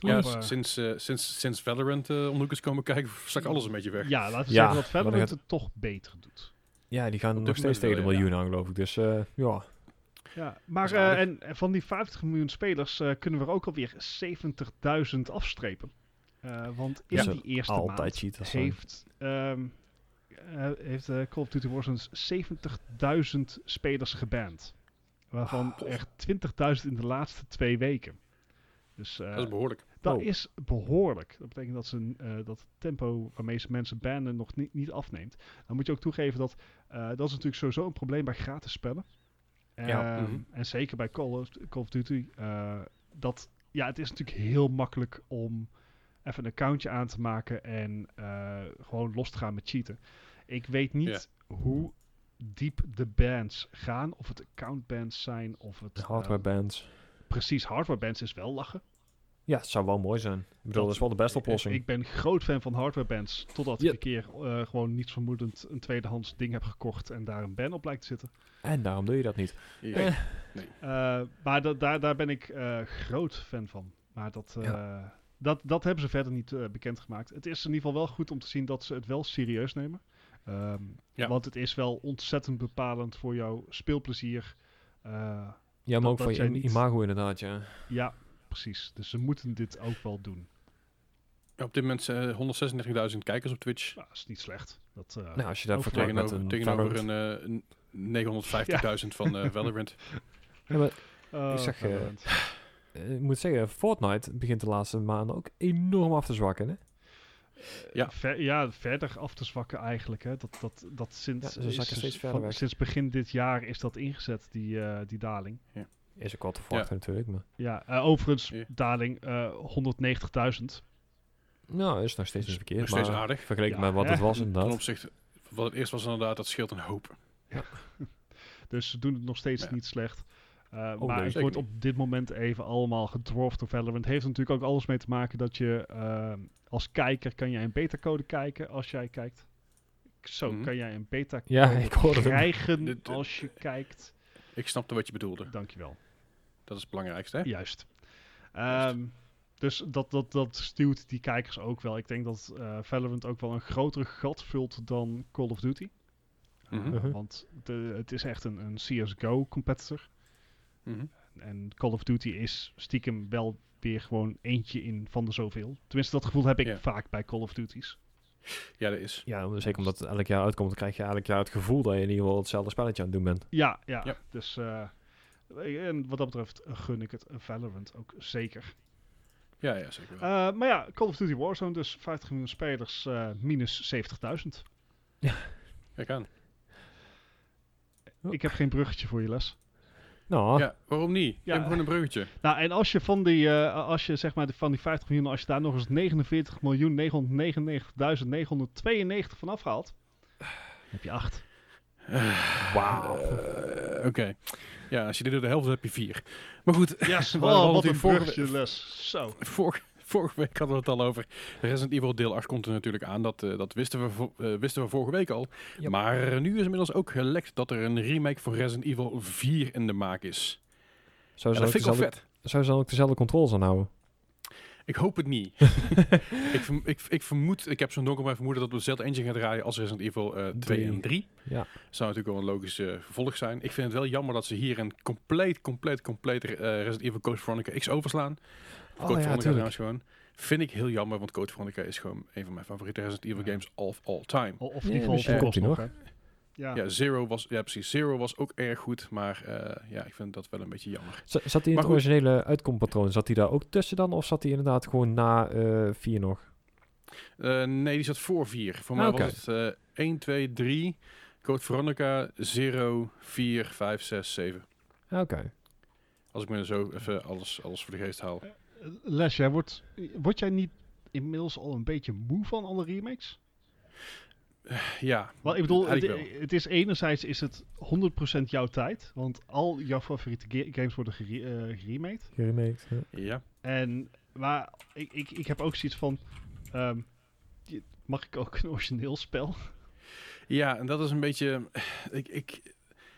Ja, Op, sinds, eh, sinds, sinds Valorant om is komen kijken, zak alles een beetje weg. Ja, laten we Ja, zeggen dat Valorant het toch beter doet. Ja, die gaan nog steeds tegen de miljoen aan, geloof ik. Dus eh, ja. Ja, maar eh, en van die 50 miljoen spelers eh, kunnen we er ook alweer 70.000 afstrepen. Eh, want in Ja. die eerste maand heeft, ehm, eh, heeft Call of Duty Warzone 70.000 spelers geband. Waarvan Ah, er 20.000 in de laatste twee weken. Dus eh, Dat is behoorlijk. Dat Oh. is behoorlijk. Dat betekent dat, ze, eh, dat het tempo waarmee ze mensen bannen nog niet, niet afneemt. Dan moet je ook toegeven dat eh, dat is natuurlijk sowieso een probleem bij gratis spellen. Ja. Ehm, Mhm. En zeker bij Call of, Call of Duty. eh, dat, ja, het is natuurlijk heel makkelijk om even een accountje aan te maken en eh, gewoon los te gaan met cheaten. Ik weet niet hoe diep de bans gaan. Of het account bans zijn. Of het De eh, hardware bands. precies hardware bans is wel lachen. Ja, het zou wel mooi zijn. Ik bedoel, dat, is wel de beste oplossing. Ik ben groot fan van hardware bans. Totdat Ja. ik een keer eh, gewoon niets vermoedend een tweedehands ding heb gekocht en daar een ban op lijkt te zitten. En daarom doe je dat niet. Ja. Eh. Eh, maar da- daar, daar ben ik eh, groot fan van. Maar dat, eh, dat, dat hebben ze verder niet eh, bekendgemaakt. Het is in ieder geval wel goed om te zien dat ze het wel serieus nemen. Ehm, Ja. Want het is wel ontzettend bepalend voor jouw speelplezier. Eh, Ja, maar Dat- ook van je niet- imago inderdaad, ja. ja, precies. Dus ze moeten dit ook wel doen. Op dit moment eh 136.000 kijkers op Twitch. Nou, dat is niet slecht. Dat, eh, Nou, als je Ook vergelijkt met Tegenover, een tegenover een, eh, een 950.000 van eh, Valorant. Ja, maar, oh, ik zeg, eh, eh, ik moet zeggen, Fortnite begint de laatste maanden ook enorm af te zwakken, hè? Ja. Ver- ja, verder af te zwakken eigenlijk. Hè. Dat, dat, dat sinds, Ja, is- steeds van- sinds begin dit jaar is dat ingezet, die, eh, die daling. Is ook wel te verwachten natuurlijk, maar... Ja, eh, overigens, Ja. daling eh 190.000. Nou, is nog steeds niet verkeerd, Nog steeds maar aardig. vergeleken Ja, met wat het was Ten inderdaad. opzichte wat het eerst was inderdaad, dat scheelt een hoop. Dus ze doen het nog steeds Ja. niet slecht. Uh, Oh, maar nee, het wordt niet. op dit moment even allemaal gedwarfd door Valorant. Heeft er natuurlijk ook alles mee te maken dat je eh, als kijker kan jij een beta-code kijken als jij kijkt. Zo Mhm. kan jij een beta-code Ja, krijgen als je kijkt. Ik snapte wat je bedoelde. Dankjewel. Dat is het belangrijkste. Hè? Juist. Ehm, dus dat, dat, dat stuurt die kijkers ook wel. Ik denk dat eh, Valorant ook wel een groter gat vult dan Call of Duty. Mhm. Mhm. Want de, het is echt een, een CSGO-competitor. Mhm. En Call of Duty is stiekem wel weer gewoon eentje in van de zoveel. Tenminste, dat gevoel heb ik Ja. vaak bij Call of Duty's. Ja, dat is. Ja, zeker omdat het elk jaar uitkomt, dan krijg je elk jaar het gevoel dat je in ieder geval hetzelfde spelletje aan het doen bent. Ja, ja. Ja. Dus eh, en wat dat betreft gun ik het Valorant ook zeker. Ja, ja zeker wel. Eh, maar ja, Call of Duty Warzone, dus 50 miljoen spelers, eh, minus 70.000. Kijk aan. Ik heb geen bruggetje voor je les. Nou, Ja, waarom niet? Ja. Ik heb gewoon een bruggetje. Nou, en als je van die, eh, als je zeg maar de- van die 50 miljoen, als je daar nog eens 49 miljoen 999.992 van afhaalt, heb je 8. wauw. Oké. Ja, als je dit doet de helft, dan heb je vier. Maar goed, Yes, oh, wat een vorige- les. Zo. vorige, vorige week hadden we het al over. Resident Evil deel 8 komt er natuurlijk aan. Dat, eh, dat wisten, we vo- eh, wisten we vorige week al. Maar nu is inmiddels ook gelekt dat er een remake voor Resident Evil 4 in de maak is. Zou Ja, ze dat vind ik wel vet. zou ze dan ook dezelfde controls aanhouden? Ik hoop het niet. ik, verm- ik, ik vermoed, ik heb zo'n donker vermoeden dat we dezelfde engine gaan draaien als Resident Evil eh 2 en Drie. 3. Ja. Zou natuurlijk wel een logisch eh, vervolg zijn. Ik vind het wel jammer dat ze hier een compleet, compleet, compleet eh, Resident Evil Code Veronica X overslaan. Of Oh, Code ja, Veronica trouwens gewoon. Vind ik heel jammer, want Code Veronica is gewoon een van mijn favoriete Resident Evil Ja. games of all time. Of in Ja, ieder geval komt nog. hè. Ja. Ja, Zero was, ja precies, Zero was ook erg goed, maar eh, ja, ik vind dat wel een beetje jammer. Z- Zat hij in Maar het goed. originele uitkompatroon? Zat hij daar ook tussen dan? Of zat hij inderdaad gewoon na eh 4 nog? Eh, nee, die zat voor 4. Voor Ah, mij was het eh 1, 2, 3, Code Veronica, 0, 4, 5, 6, 7. Ah, Oké. Als ik me zo even alles, alles voor de geest haal. Eh, Les, jij wordt, word jij niet inmiddels al een beetje moe van alle remakes? Ja, Wel, ik bedoel, het, is enerzijds is het 100% jouw tijd, want al jouw favoriete ga- games worden gere eh, geremaked. Geremaked. Ja. Ja, En, maar ik, ik, ik heb ook zoiets van, ehm, mag ik ook een origineel spel? ja, en dat is een beetje... Ik, ik,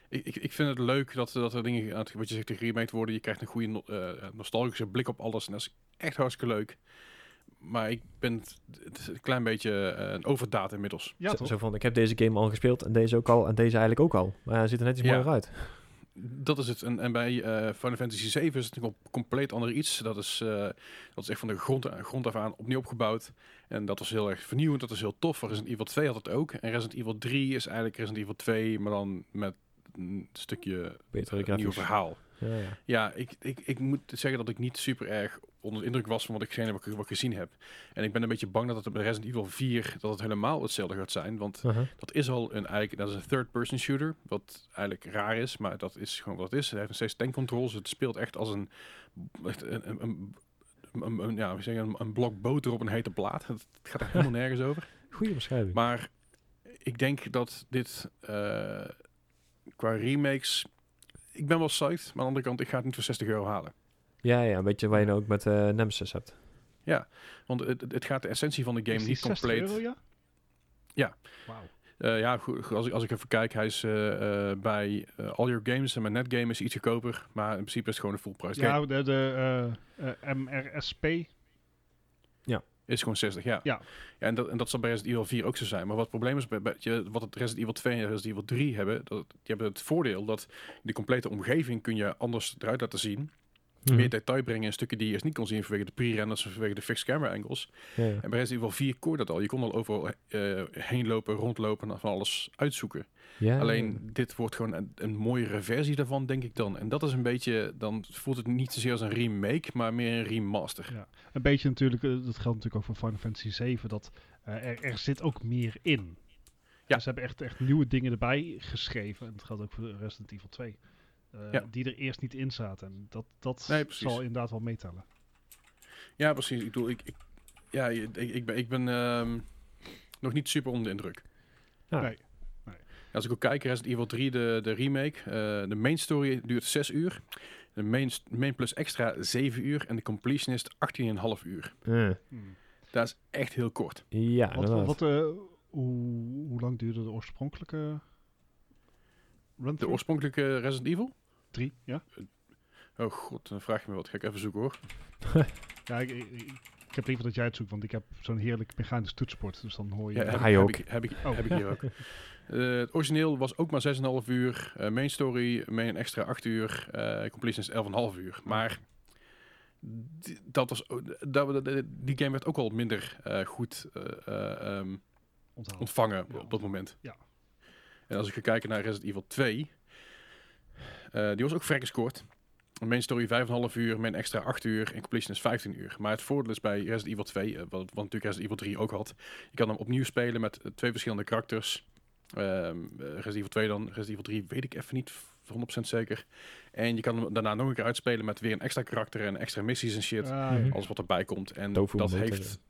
ik, ik- ik vind het leuk dat, dat er dingen, aan het- wat je zegt, geremaked worden. Je krijgt een goede no- eh, nostalgische blik op alles. En dat is echt hartstikke leuk. Maar ik ben het, het is een klein beetje eh, een overdaad inmiddels. Ja, zo, toch? zo van, ik heb deze game al gespeeld en deze ook al en deze eigenlijk ook al. Maar hij ziet er net iets Ja. mooier uit. Dat is het. En, en bij eh Final Fantasy 7 is het een com- compleet ander iets. Dat is, eh, dat is echt van de grond, grond af aan opnieuw opgebouwd. En dat was heel erg vernieuwend. Dat is heel tof. Resident Evil 2 had het ook. En Resident Evil 3 is eigenlijk Resident Evil 2, maar dan met een stukje Betere nieuw verhaal. Ja, ja. Ja, ik, ik, ik moet zeggen dat ik niet super erg onder de indruk was van wat ik, gezien- wat ik, wat ik gezien heb. En ik ben een beetje bang dat het bij Resident Evil 4 dat het helemaal hetzelfde gaat zijn. Want Uh-huh. dat is al een, eigenlijk, dat is een third-person shooter, wat eigenlijk raar is, maar dat is gewoon wat het is. Het heeft nog steeds tank controls, het speelt echt als een, echt een, een, een, een- een- ja, we zeggen een, een blok boter op een hete plaat. Het gaat er helemaal nergens over. Goeie beschrijving. Maar ik denk dat dit eh, qua remakes, ik ben wel psyched, maar aan de andere kant, ik ga het niet voor 60 euro halen. Ja, ja, een beetje waar je nou ook met eh, Nemesis hebt. Want het, het- gaat de essentie van de game niet 60 compleet. euro, ja? Ja. Wauw. Eh, ja, als, ik, als ik even kijk, hij is eh, eh, bij All Your Games en mijn Netgame is iets goedkoper. Maar in principe is het gewoon een full price game. Ja, de, de MRSP. Is gewoon 60, ja. Ja. en, dat, en dat zal bij Resident Evil 4 ook zo zijn. Maar wat het probleem is, bij, wat het Resident Evil 2 en Resident Evil 3 hebben, dat, die hebben het voordeel dat de complete omgeving kun je anders eruit laten zien. Mhm. Meer detail brengen in stukken die je eerst niet kon zien vanwege de pre-renders of vanwege de fixed camera angles. Ja, ja. En bij Resident Evil 4 kon je dat al. Je kon al overal eh, heen lopen, rondlopen en van alles uitzoeken. Ja, Alleen dit wordt gewoon een, een mooiere versie daarvan, denk ik dan. En dat is een beetje, dan voelt het niet zozeer als een remake, maar meer een remaster. Ja. Een beetje natuurlijk, eh, dat geldt natuurlijk ook voor Final Fantasy 7, dat eh, er, er zit ook meer in. Ja. Ze hebben echt, echt nieuwe dingen erbij geschreven. En dat geldt ook voor Resident Evil 2. Eh, Ja. Die er eerst niet in zaten. En dat, dat Nee, zal inderdaad wel meetellen. Ja, precies. Ik bedoel, ik, ik, ja, ik, ik ben, ik ben ehm, nog niet super onder de indruk. Ja. Nee. Als ik ook kijk, Resident Evil 3, de, de remake, eh, de main story duurt 6 uur. De main, main plus extra 7 uur en de completionist 18,5 uur. Hmm. Dat is echt heel kort. ja, Wat, wat, eh, hoe, hoe lang duurde de oorspronkelijke run De oorspronkelijke Resident Evil? 3? Ja, Oh god, dan vraag je me wat. Ga ik even zoeken hoor. ja ik, ik, ik heb liever dat jij het zoekt, want ik heb zo'n heerlijk mechanisch toetsenbord. Dus dan hoor je... Ja, heb, hij ook. Heb ik, heb ik, Oh. heb ik hier ook. Eh, het origineel was ook maar 6,5 uur. Eh, main story, main extra 8 uur. eh completion is 11,5 uur. Maar die- dat was, ook- dat, dat- die game werd ook al minder eh, goed eh, eh, ehm, ontvangen Ja. op dat moment. Ja. En als ik ga kijken naar Resident Evil 2, eh, die was ook vrij kort. Main story 5,5 uur, main extra 8 uur en completion is 15 uur. Maar het voordeel is bij Resident Evil 2, eh, wat, wat natuurlijk Resident Evil 3 ook had, je kan hem opnieuw spelen met eh, twee verschillende karakters. Ehm, eh, Resident Evil 2 dan, Resident Evil 3 weet ik even niet voor 100% zeker. En je kan hem daarna nog een keer uitspelen met weer een extra karakter en extra missies en shit. Ah, ja. Alles wat erbij komt. En Tofu dat heeft,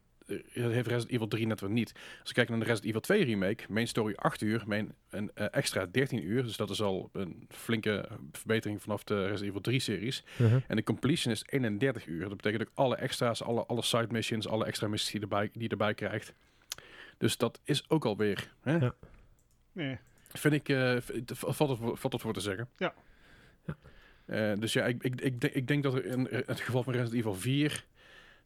dat heeft Resident Evil 3 net weer niet. Als je kijkt naar de Resident Evil 2 remake, main story 8 uur, main een eh, extra 13 uur. Dus dat is al een flinke verbetering vanaf de Resident Evil 3 series. Uh-huh. En de completion is 31 uur. Dat betekent ook alle extra's, alle, alle side missions, alle extra missies die, erbij, die je erbij krijgt. Dus dat is ook alweer. Hè? Ja. Nee. Vind ik, eh, het- valt, het, voor- valt het voor te zeggen. Ja. Ja. Eh, dus ja, ik, ik, ik, denk, ik denk dat er in het geval van Resident Evil 4...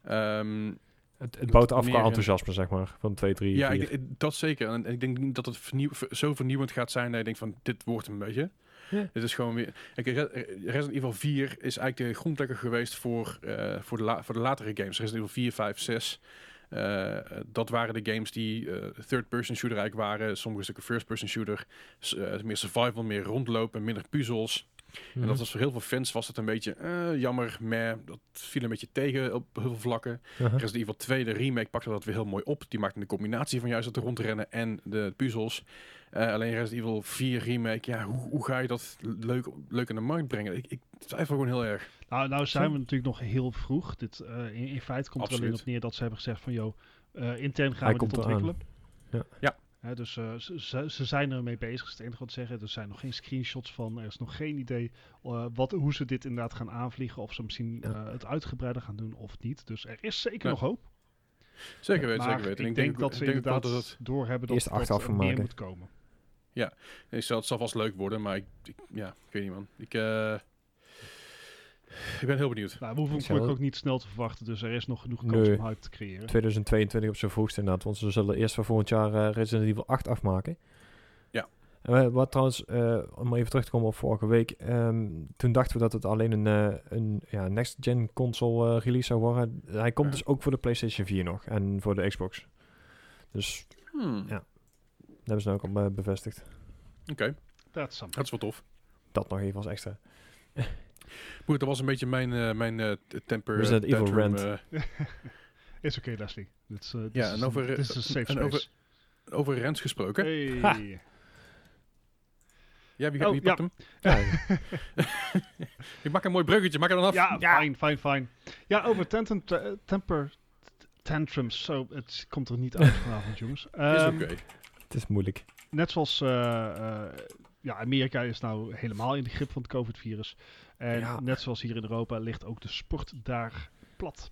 ehm, Het, het bouwt af qua enthousiasme, zeg maar. Van 2, 3, ja, 4. ik, ik- dat zeker. En ik denk niet dat het vernieuw, zo vernieuwend gaat zijn dat je denkt van dit wordt een beetje. Ja. Dit is gewoon weer. Kijk, Re- Resident Evil 4 is eigenlijk de grondlegger geweest voor, eh, voor, de, la- voor de latere games. Resident Evil 4, 5, 6. eh, dat waren de games die eh, third-person shooter eigenlijk waren. Sommige stukken first-person shooter. Eh, meer survival, meer rondlopen, minder puzzels. Mhm. En dat was voor heel veel fans was het een beetje eh, jammer, meh. Dat viel een beetje tegen op heel veel vlakken. Uh-huh. Resident Evil 2, de remake, pakte dat weer heel mooi op. Die maakte een combinatie van juist het rondrennen en de puzzels. Eh, alleen Resident Evil 4 remake, ja, hoe, hoe ga je dat leuk, leuk in de markt brengen? Ik, ik twijfel gewoon heel erg. Nou, nou zijn we natuurlijk nog heel vroeg. Dit, eh, in, in feite komt er alleen Absoluut. op neer dat ze hebben gezegd van... joh, eh, intern gaan Hij we dit ontwikkelen. Ja. Ja. Hè, dus eh, ze, ze, zijn ermee bezig, is het enige wat ze zeggen. Er zijn nog geen screenshots van. Er is nog geen idee eh, wat, hoe ze dit inderdaad gaan aanvliegen. Of ze misschien Ja. eh, het uitgebreider gaan doen of niet. Dus er is zeker Ja. nog hoop. Zeker weten, zeker weten. En ik denk dat ze denk inderdaad dat het, doorhebben dat, dat achteraf er meer maken. moet komen. zal, het zal vast leuk worden, maar ik, ik- ja, ik weet niet man. Ik, ik ben heel benieuwd. Nou, we hoeven Ik hem ook niet snel te verwachten. Dus er is nog genoeg kans Nee. om hype te creëren. 2022 op zijn vroegst inderdaad. Want ze zullen eerst voor volgend jaar eh, Resident Evil 8 afmaken. Ja. Eh, wat trouwens, eh, om even terug te komen op vorige week. ehm, toen dachten we dat het alleen een, eh, een ja, next-gen console eh, release zou worden. Hij komt Ja. dus ook voor de PlayStation 4 nog. En voor de Xbox. Dus Hmm, Ja. dat hebben ze nou ook al bevestigd. Oké, That's something. dat is wel tof. Dat nog even als extra. Goed, dat was een beetje mijn, eh, mijn eh, temper Resident eh, Evil tantrum, rant. Is oké, Leslie. Dit is, Ja, is en over- is een safe en over- space. over rants gesproken. Hey. Ha. Ja, wie, Oh, wie pakt ja. hem? Ja, Ik maak een mooi bruggetje, maak er dan af. Ja, fijn, fijn, fijn. Ja, over tenten, t- temper tantrums. Zo, het komt er niet uit vanavond, jongens. Is Ehm, oké. het is moeilijk. Net zoals eh, eh, ja, Amerika is nou helemaal in de grip van het COVID-virus. En Ja. net zoals hier in Europa ligt ook de sport daar plat.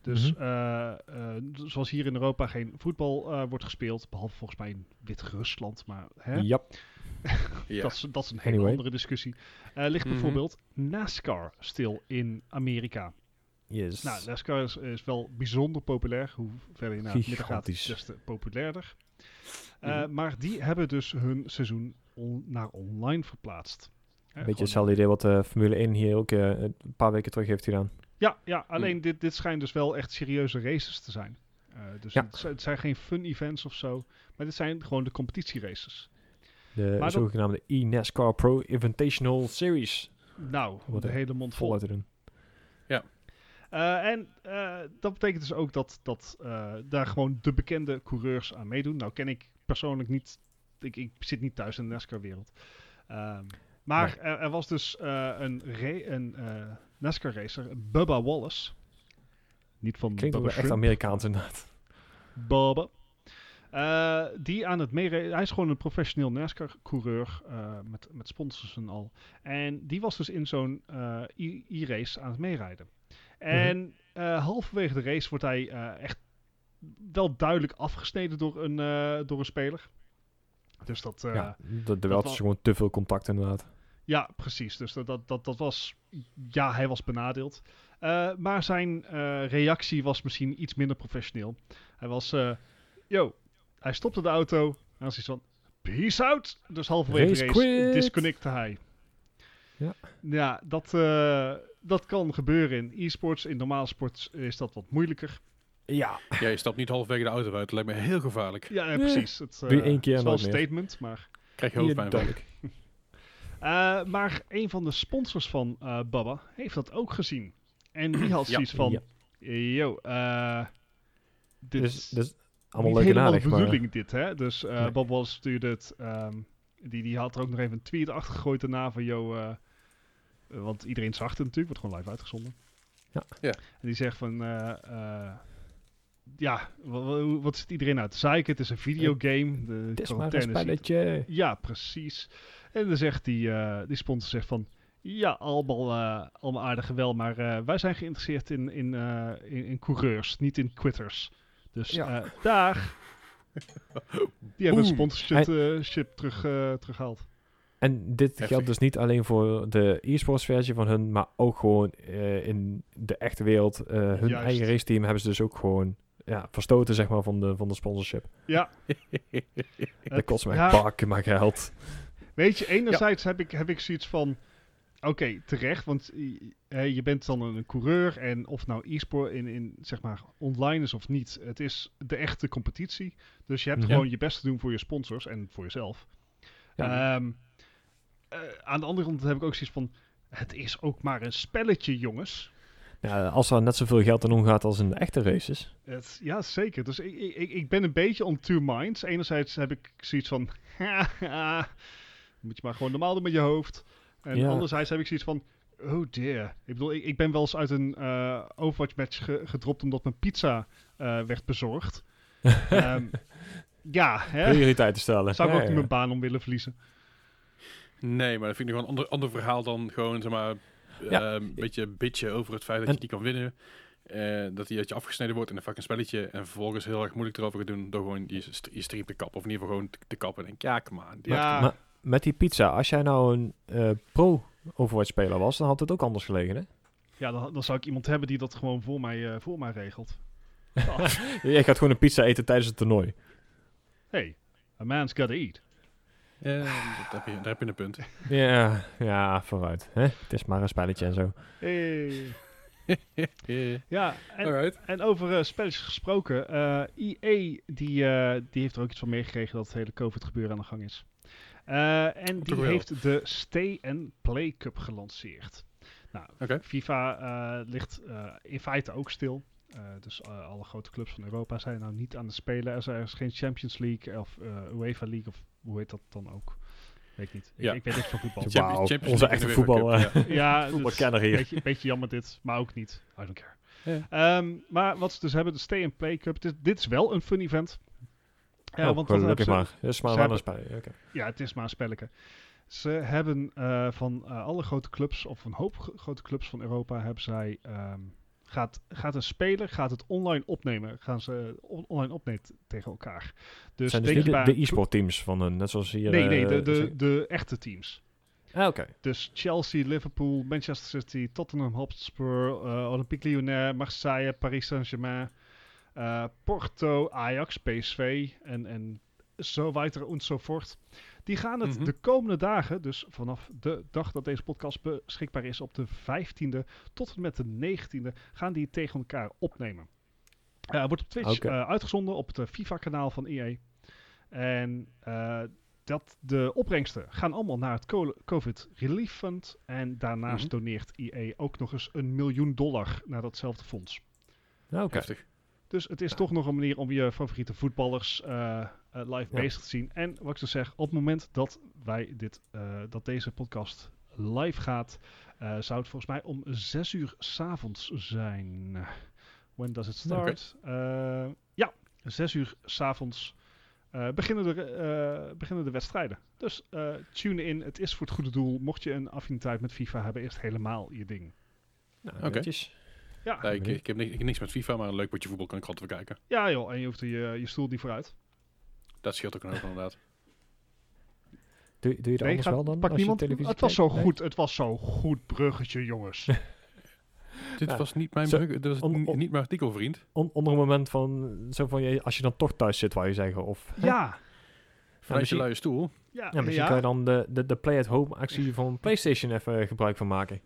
Dus Mhm. eh, eh, zoals hier in Europa geen voetbal eh, wordt gespeeld, behalve volgens mij in Wit-Rusland, maar hè, dat, is, dat is een hele Anyway. andere discussie. Eh, ligt Mhm. bijvoorbeeld NASCAR stil in Amerika. Yes. Nou, NASCAR is, is wel bijzonder populair. Hoe verder je naar het midden gaat, des te populairder. Eh, Mhm. Maar die hebben dus hun seizoen on- naar online verplaatst. Een beetje hetzelfde idee wat de Formule 1 hier ook eh, een paar weken terug heeft gedaan. Ja, ja alleen Hmm. dit, dit schijnt dus wel echt serieuze races te zijn. Eh, dus Ja. het, zijn geen fun events of zo. Maar dit zijn gewoon de competitieraces. De Maar dat- zogenaamde e-NASCAR Pro Invitational Series. Nou, Wat de een hele mond vol. Uit te doen. Eh, en eh, dat betekent dus ook dat, dat eh, daar gewoon de bekende coureurs aan meedoen. Nou ken ik persoonlijk niet, ik, ik zit niet thuis in de NASCAR-wereld. Ehm, maar er, er was dus eh, een, een eh, NASCAR-racer, Bubba Wallace. Niet van Klinkt Bubba echt Amerikaans inderdaad. Bubba. Eh, die aan het meerijden. Hij is gewoon een professioneel NASCAR-coureur met, met sponsors en al. En die was dus in zo'n e-race aan het meerijden. En eh, halverwege de race wordt hij echt wel duidelijk afgesneden door een, door een speler. Dus dat, ja, de, de dat wel gewoon te veel contact inderdaad. Ja, precies. Dus dat, dat, dat, dat was. Ja, hij was benadeeld. Eh, maar zijn eh, reactie was misschien iets minder professioneel. Hij was. eh yo, hij stopte de auto. En was iets van. Peace out! Dus halverwege Race race disconnecte hij. Ja. Ja, dat, eh, dat kan gebeuren in e-sports. In normale sport is dat wat moeilijker. Ja. Ja, je stapt niet halverwege de auto uit. Dat lijkt me heel gevaarlijk. Ja, precies. Het, Doe je één keer het is wel een statement, maar. Krijg je hoofdpijn Eh, maar een van de sponsors van eh Baba heeft dat ook gezien. En die had Ja. zoiets van... Ja. Yo, eh dit Dus, is dus allemaal niet helemaal de maar... bedoeling dit, hè. Dus eh Nee. Bob was stuurde het... ehm, die, die had er ook nog even een tweet achter gegooid daarna van... Yo, want iedereen zag het natuurlijk, wordt gewoon live uitgezonden. Ja. Ja. En die zegt van... eh, eh, ja, wa- wa- wat zit iedereen uit te zeiken? Het is een videogame. De Het is maar een is spelletje. ja, precies. En dan zegt die, eh, die sponsor zegt van... Ja, allemaal, eh, allemaal aardig en wel, maar eh, wij zijn geïnteresseerd in, in, eh, in, in coureurs, niet in quitters. Dus Ja. eh, daar... Die hebben een sponsorship eh, ship terug, eh, teruggehaald. En dit Heftig. geldt dus niet alleen voor de e-sports versie van hun, maar ook gewoon eh, in de echte wereld. eh, hun Juist. eigen race team hebben ze dus ook gewoon ja, verstoten zeg maar, van, de, van de sponsorship. Ja, Dat kost me ja. bakken maar geld. Weet je, enerzijds heb, ik, heb ik zoiets van... Oké, terecht, want eh, je bent dan een coureur en of nou e-sport in, in, zeg maar, online is of niet, het is de echte competitie. Dus je hebt Ja. gewoon je best te doen voor je sponsors en voor jezelf. Ja. Ehm, eh, aan de andere kant heb ik ook zoiets van, het is ook maar een spelletje, jongens. Ja, als er net zoveel geld aan omgaat als in de echte races. Het, ja, zeker. Dus ik, ik, ik ben een beetje on two minds. Enerzijds heb ik zoiets van, moet je maar gewoon normaal doen met je hoofd. En Ja. anderzijds heb ik zoiets van, oh dear. Ik bedoel, ik, ik ben wel eens uit een eh, Overwatch match ge- gedropt omdat mijn pizza eh, werd bezorgd. Ehm, ja, hè? Prioriteiten stellen. Zou ik Ja, ook niet mijn baan om willen verliezen. Nee, maar dat vind ik gewoon een ander, ander verhaal dan gewoon, zeg maar, Ja. eh, een beetje bitchen over het feit dat En- je die kan winnen. Eh, dat die uit je afgesneden wordt in een fucking spelletje. En vervolgens heel erg moeilijk erover gaan doen door gewoon je, st- je stream te kappen. Of in ieder geval gewoon te, te kappen. En denk, ja, come on. Ja, maar- Met die pizza, als jij nou een eh, pro Overwatch speler was, dan had het ook anders gelegen, hè? ja dan, dan zou ik iemand hebben die dat gewoon voor mij, eh, voor mij regelt. Jij gaat gewoon een pizza eten tijdens het toernooi. hey, a man's gotta eat. Dat heb je, daar heb je een punt. Ja, ja, vooruit. Hè? Het is maar een spelletje en zo. Hey. Ja, en, Alright. En over eh, spelletjes gesproken, eh EA die, eh, die heeft er ook iets van meegekregen dat het hele COVID gebeuren aan de gang is. Eh, en die heeft de Stay and Play Cup gelanceerd. Nou. FIFA eh, ligt eh, in feite ook stil. Eh, dus alle grote clubs van Europa zijn nou niet aan het spelen. Er is, er is geen Champions League of eh, UEFA League of hoe heet dat dan ook? Weet ik niet. Ik, Ja. ik weet niks van voetbal. Onze echte en de UEFA voetbal, Cup, ja. Voetbalkenner dus hier. Beetje, beetje jammer dit, maar ook niet. I don't care. Ja. Ehm, maar wat ze dus hebben, de Stay and Play Cup. Dit, dit is wel een fun event. Ja, oh, want gelukkig hebben ze- maar. Dat is maar wel een. Ja, het is maar een spelletje. Ze hebben eh, van eh, alle grote clubs, of een hoop gro- grote clubs van Europa, hebben zij... ehm, gaat, gaat een speler gaat het online opnemen. Gaan ze on- online opnemen tegen elkaar. Dus zijn dus de, de e-sport teams van hun, net zoals hier. Nee, nee, de, eh, de, echte teams. Ah, oké. Dus Chelsea, Liverpool, Manchester City, Tottenham Hotspur, eh, Olympique Lyonnais, Marseille, Paris Saint-Germain, eh, Porto, Ajax, PSV en, en zo weiter en zo voort. Die gaan het Mhm. de komende dagen, dus vanaf de dag dat deze podcast beschikbaar is, op de 15e tot en met de 19e, gaan die het tegen elkaar opnemen. Eh wordt op Twitch Oké. eh, uitgezonden op het FIFA-kanaal van EA. En eh, dat de opbrengsten gaan allemaal naar het co- COVID Relief Fund. En daarnaast Mhm. doneert EA ook nog eens een miljoen dollar naar datzelfde fonds. Ah, oké. Heftig. Dus het is toch nog een manier om je favoriete voetballers eh, eh, live Ja. bezig te zien. En wat ik zo zeg, op het moment dat wij dit, eh, dat deze podcast live gaat, zou het volgens mij om 6 uur s'avonds zijn. When does it start? Ja, 6 uur s'avonds eh beginnen, de, beginnen de wedstrijden. Dus tune in, het is voor het goede doel. Mocht je een affiniteit met FIFA hebben, is het helemaal je ding. Nou, Oké. Ja, ik, ik, heb ni- ik heb niks met FIFA, maar een leuk potje voetbal kan ik altijd bekijken. ja joh, en je hoeft je, je stoel niet vooruit. Dat scheelt ook een hoop inderdaad. Doe, doe je het Nee, anders gaat- wel dan? pak als je niemand. televisie Het was zo kijkt? Nee? goed. Het was zo goed bruggetje, jongens. Dit Ja. was niet mijn Zo- brug, dit was om- niet mijn artikel, vriend. On- onder een moment van, zo van je, als je dan toch thuis zit, wou je zeggen. Of, hè? ja. Vanuit je luie stoel. Ja, Ja, misschien ja. kan je dan de, de, de play-at-home actie van PlayStation even eh, gebruik van maken.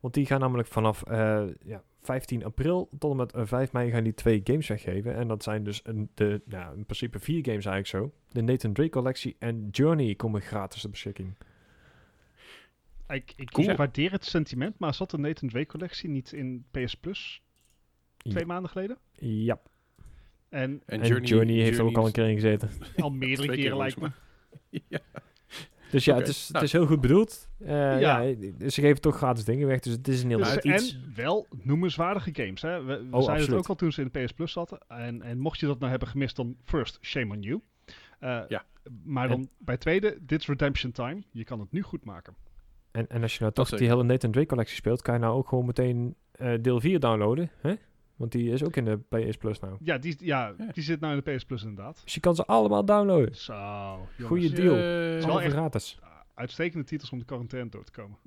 Want die gaan namelijk vanaf eh, ja, 15 april tot en met eh, 5 mei gaan die twee games weggeven. En dat zijn dus een, de, nou, in principe vier games eigenlijk zo. De Nathan Drake collectie en Journey komen gratis ter beschikking. Ik, ik Cool. waardeer het sentiment, maar zat de Nathan Drake collectie niet in PS Plus twee Ja. maanden geleden? Ja, En En, en Journey, heeft er ook al een keer in gezeten. al meerdere keren lijkt me. ja. Dus ja, het, is, het nou. is heel goed bedoeld. Eh, Ja. ja. ze geven toch gratis dingen weg, dus het is een heel Dus, uit en iets. wel noemenswaardige games. Hè? We, we Oh, zeiden het ook al toen ze in de PS Plus zaten. En, en mocht je dat nou hebben gemist, dan first, shame on you. Eh, Ja. Maar dan bij tweede, dit is redemption time. Je kan het nu goed maken. En, en als je nou toch die hele Nathan Drake collectie speelt, kan je nou ook gewoon meteen eh, deel 4 downloaden. Hè? Want die is ook in de PS Plus nou. Ja, die, ja, Ja. die zit nou in de PS Plus inderdaad. Dus je kan ze allemaal downloaden. Zo, jongens. Goeie deal. Wel echt- gratis. uitstekende titels om de quarantaine door te komen.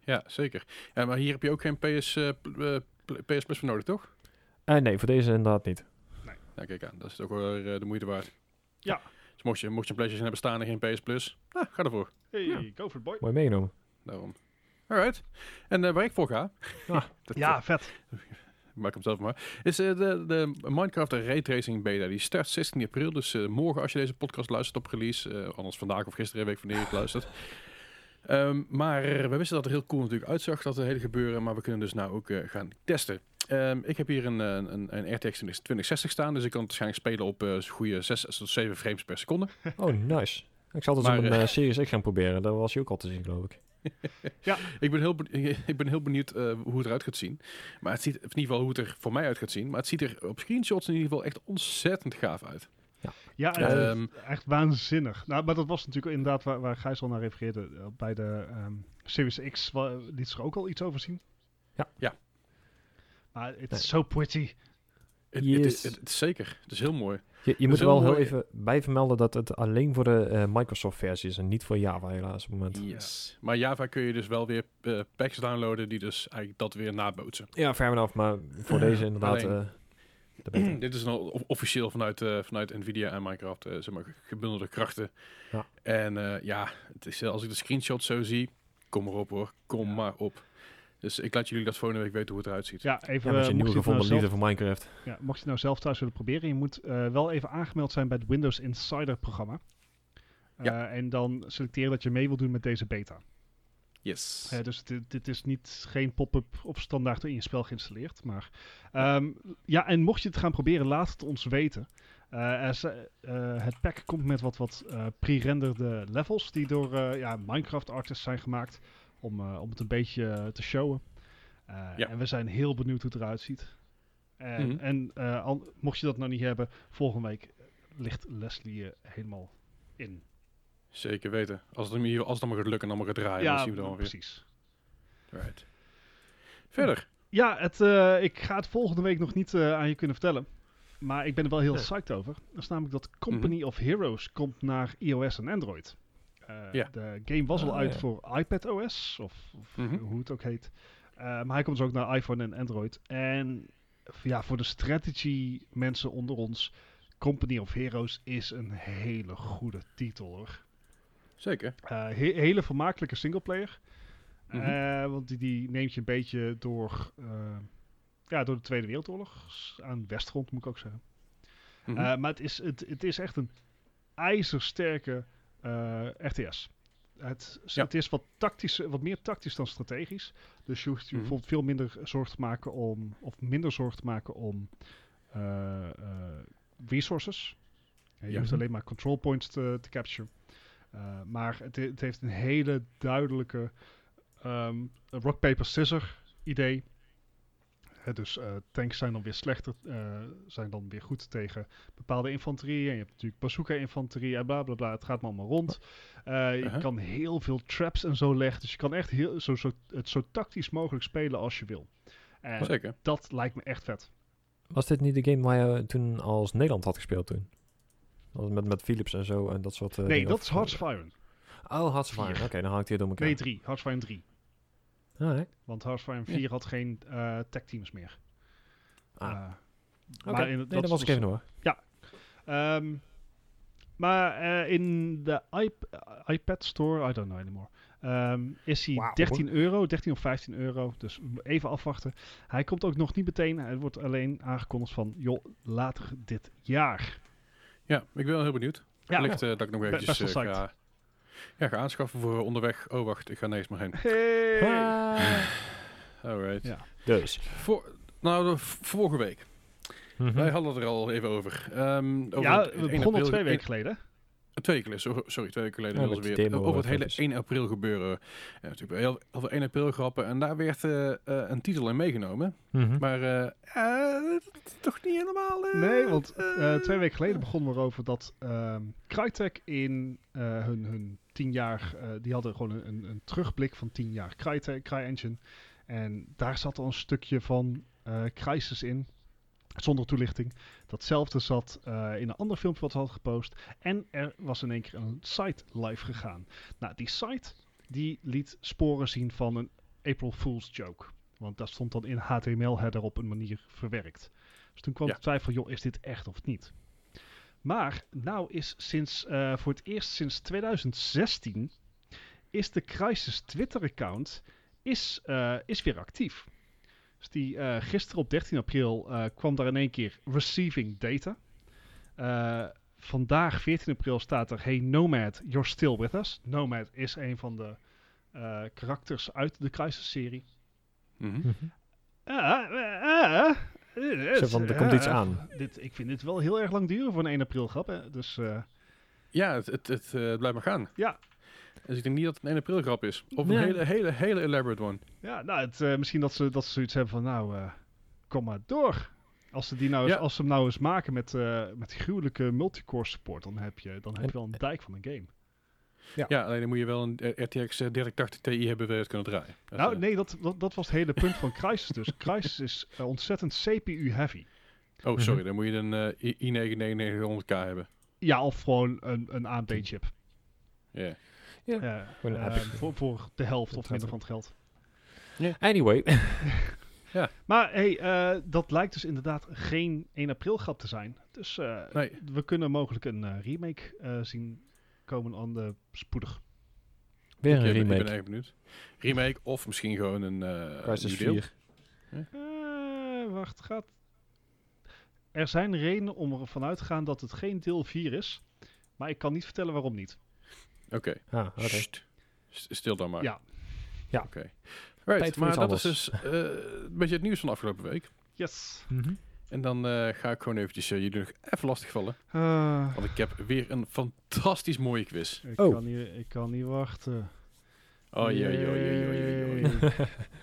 Ja, zeker. Ja, maar hier heb je ook geen PS, eh, pl- eh, pl- PS Plus voor nodig, toch? Eh, nee, voor deze inderdaad niet. Nou, kijk aan. Dat is ook wel weer, eh, de moeite waard. Ja. Dus mocht je, mocht je een PlayStation hebben staan en geen PS Plus, nou, ga ervoor. Hey, Ja. go for it, boy. Mooi meegenomen. Daarom. Alright. En waar ik voor ga... Ah. dat, Ja, eh, maak hem zelf maar. Is eh, de, de Minecraft Raytracing beta. Die start 16 april. Dus eh, morgen als je deze podcast luistert op release. eh, anders vandaag of gisteren, weet ik wanneer je het luistert. Ehm, maar we wisten dat er heel cool natuurlijk uitzag, dat hele gebeuren. Maar we kunnen dus nou ook gaan testen. Ehm, ik heb hier een, een, een RTX 2060 staan. Dus ik kan het waarschijnlijk spelen op goede 6 tot 7 frames per seconde. Oh, nice. Ik zal het eens op een eh, Series X gaan proberen. Daar was je ook al te zien, geloof ik. Ik ben heel, be- ik ben heel benieuwd eh, hoe het eruit gaat zien. Maar het ziet, in ieder geval hoe het er voor mij uit gaat zien. Maar het ziet er op screenshots in ieder geval echt ontzettend gaaf uit. Ja, het is Ehm, echt waanzinnig. Nou, maar dat was natuurlijk inderdaad waar, waar Gijs al naar refereerde. eh, Bij de ehm, Series X liet ze er ook al iets over zien. Ja. Ja. Maar het is zo pretty. Het, Yes. het, is- het, het is zeker. Het is heel mooi. Je, je moet er wel heel even bij vermelden dat het alleen voor de eh, Microsoft-versie is en niet voor Java helaas op het moment. Yes. Maar Java kun je dus wel weer eh, packs downloaden die dus eigenlijk dat weer nabootsen. Ja, fair enough, maar voor deze inderdaad Alleen- eh. Dit is nou of- officieel vanuit, vanuit Nvidia en Minecraft, zeg maar, gebundelde krachten. Ja. En ja, het is, als ik de screenshots zo zie, kom maar op hoor, kom Ja. maar op. Dus ik laat jullie dat volgende week weten hoe het eruit ziet. Ja, even Ja, met eh, je mocht, nieuwe nou gevonden liefde voor Minecraft. ja, mocht je het nou zelf thuis willen proberen, je moet eh, wel even aangemeld zijn bij het Windows Insider programma. Eh, Ja. En dan selecteren dat je mee wil doen met deze beta. Yes. Eh, dus dit, dit is niet geen pop-up of standaard in je spel geïnstalleerd. Maar ehm, ja, en mocht je het gaan proberen, laat het ons weten. Eh, eh, eh, het pack komt met wat, wat eh, pre-renderde levels die door eh, ja, Minecraft artists zijn gemaakt. Om, eh, om het een beetje eh, te showen. Eh, Ja. En we zijn heel benieuwd hoe het eruit ziet. En, Mhm. en al- mocht je dat nog niet hebben, volgende week ligt Leslie helemaal in. Zeker weten. Als het, hier, als het allemaal gaat lukken en allemaal gaat draaien, dan zien we het allemaal weer. precies. Right. Verder. Ja, het, ik ga het volgende week nog niet aan je kunnen vertellen. Maar ik ben er wel heel Ja. psyched over. Dat is namelijk dat Company of Heroes komt naar iOS en Android. Eh, Ja. De game was al Ah, uit ja. voor iPad OS, of, of Mhm. hoe het ook heet. Eh, maar hij komt dus ook naar iPhone en Android. En ja, voor de strategy mensen onder ons, Company of Heroes is een hele goede titel hoor. Zeker. Eh, he- hele vermakelijke singleplayer. Eh, want die, die neemt je een beetje door, eh, ja, door de Tweede Wereldoorlog. Aan Westgrond moet ik ook zeggen. Mhm. Eh, maar het is, het, het is echt een ijzersterke RTS. Het, Ja. het is wat, tactisch, wat meer tactisch dan strategisch. Dus je hoeft je Mhm. bijvoorbeeld veel minder zorg te maken om, of minder zorg te maken om eh, eh, resources. Ja, je Ja. hoeft alleen maar control points te, te capture. Eh, maar het, het heeft een hele duidelijke ehm, rock, paper, scissor idee. Hè, dus eh, tanks zijn dan weer slechter, eh, zijn dan weer goed tegen bepaalde infanterie. En je hebt natuurlijk bazooka-infanterie en bla bla bla. Het gaat maar allemaal rond. Eh, je Uh-huh. kan heel veel traps en zo leggen. Dus je kan echt heel, zo, zo, het zo tactisch mogelijk spelen als je wil. En Zeker. dat lijkt me echt vet. Was dit niet de game waar je toen als Nederland had gespeeld toen? Met, met Philips en zo en dat soort eh, nee, dat Of- is Hearts of Iron. Oh, Hearts of Iron. Oké, dan haal ik die door elkaar. Nee, 3. Hearts of Iron 3. Alright. Want Ja. 4 had geen eh tech teams meer. Ah, Eh, Oké, maar in- nee, dat dat was ik even hoor. Ehm, maar eh, in de iP- iPad Store, I don't know anymore, ehm, is hij Wauw. 13 euro, 13 of 15 euro. Dus even afwachten. Hij komt ook nog niet meteen. Hij wordt alleen aangekondigd van, joh, later dit jaar. Ja, ik ben wel heel benieuwd. Ja, Wellicht eh, dat ik nog eventjes best wel eh, ga, ja, ga aanschaffen voor onderweg. Oh, wacht, ik ga nergens meer heen. Hey. Ah. Alright. Ja. Dus. Voor, nou, de vorige week. Mhm. Wij hadden het er al even over. Ehm, over ja, het we 1 begonnen al twee weken geleden. Twee weken geleden, so- sorry, twee weken geleden Ja, weer. demo, over het eh, hele foto's. 1 april gebeuren. Ja, natuurlijk heel, heel veel 1 april grappen. En daar werd eh, eh, een titel in meegenomen. Mhm. Maar eh, eh, toch niet helemaal... eh, Nee, want eh, eh, twee weken geleden begonnen we erover dat ehm Crytek in eh, hun, hun tien jaar, eh, die hadden gewoon een, een, terugblik van tien jaar Crytek, CryEngine. En daar zat al een stukje van eh Crysis in. Zonder toelichting. Datzelfde zat eh, in een ander filmpje wat ze had gepost. En er was in één keer een site live gegaan. Nou, die site die liet sporen zien van een April Fool's joke. Want dat stond dan in HTML-header op een manier verwerkt. Dus toen kwam Ja. de twijfel, joh, is dit echt of niet? Maar nou is sinds, eh, voor het eerst sinds 2016 is de Crisis Twitter-account is, eh, is weer actief. Dus die eh, gisteren op 13 april eh, kwam daar in één keer receiving data. Eh, vandaag 14 april staat er Hey Nomad, you're still with us. Nomad is een van de eh, karakters uit de Crisis-serie. Mhm. Mhm. Zo van, er komt iets aan. Dit, ik vind dit wel heel erg lang duren voor een 1 april grap. Hè? Dus eh, Ja, het, het, het eh, blijft maar gaan. Ja. Dus ik denk niet dat het een 1 april grap is. Of Nee. een hele, hele, hele elaborate one. ja, nou, het, eh, misschien dat ze, dat ze zoiets hebben van, nou, eh, kom maar door. Als ze, die nou eens, Ja. als ze hem nou eens maken met, eh met die gruwelijke multicore support, dan heb je, dan heb En- je wel een dijk van een game. Ja, alleen dan moet je wel een RTX 3080 Ti hebben wil je het kunnen draaien. Dat, nou, eh, nee, dat, dat, dat was het hele punt van Crysis dus. Crysis is eh, ontzettend CPU-heavy. Oh, sorry, Mhm. dan moet je een eh, i- i9 9900K hebben. Ja, of gewoon een, een AMD-chip. Ja. Ja, voor, voor de helft of minder van het geld. Anyway. Maar hey, eh, dat lijkt dus inderdaad geen 1 april grap te zijn. Dus eh, Nee. we kunnen mogelijk een remake eh, zien komen aan de spoedig. Weer Ik, een ben- Ik ben remake. erg benieuwd. Remake of misschien gewoon een eh Crisis nieuw deel. 4. Eh, wacht, gaat. Er zijn redenen om ervan uit te gaan dat het geen deel 4 is. Maar ik kan niet vertellen waarom niet. Oké. Ah, oké. Sst. S- Stil dan maar. Ja. Ja. Oké. Right, Tijd voor maar dat is dus eh, een beetje het nieuws van de afgelopen week. Yes. Mhm. En dan eh, ga ik gewoon eventjes eh, jullie nog even lastigvallen. Eh, Want ik heb weer een fantastisch mooie quiz. ik, Oh. kan niet, ik kan niet wachten. Oh jee, jee, jee, jee.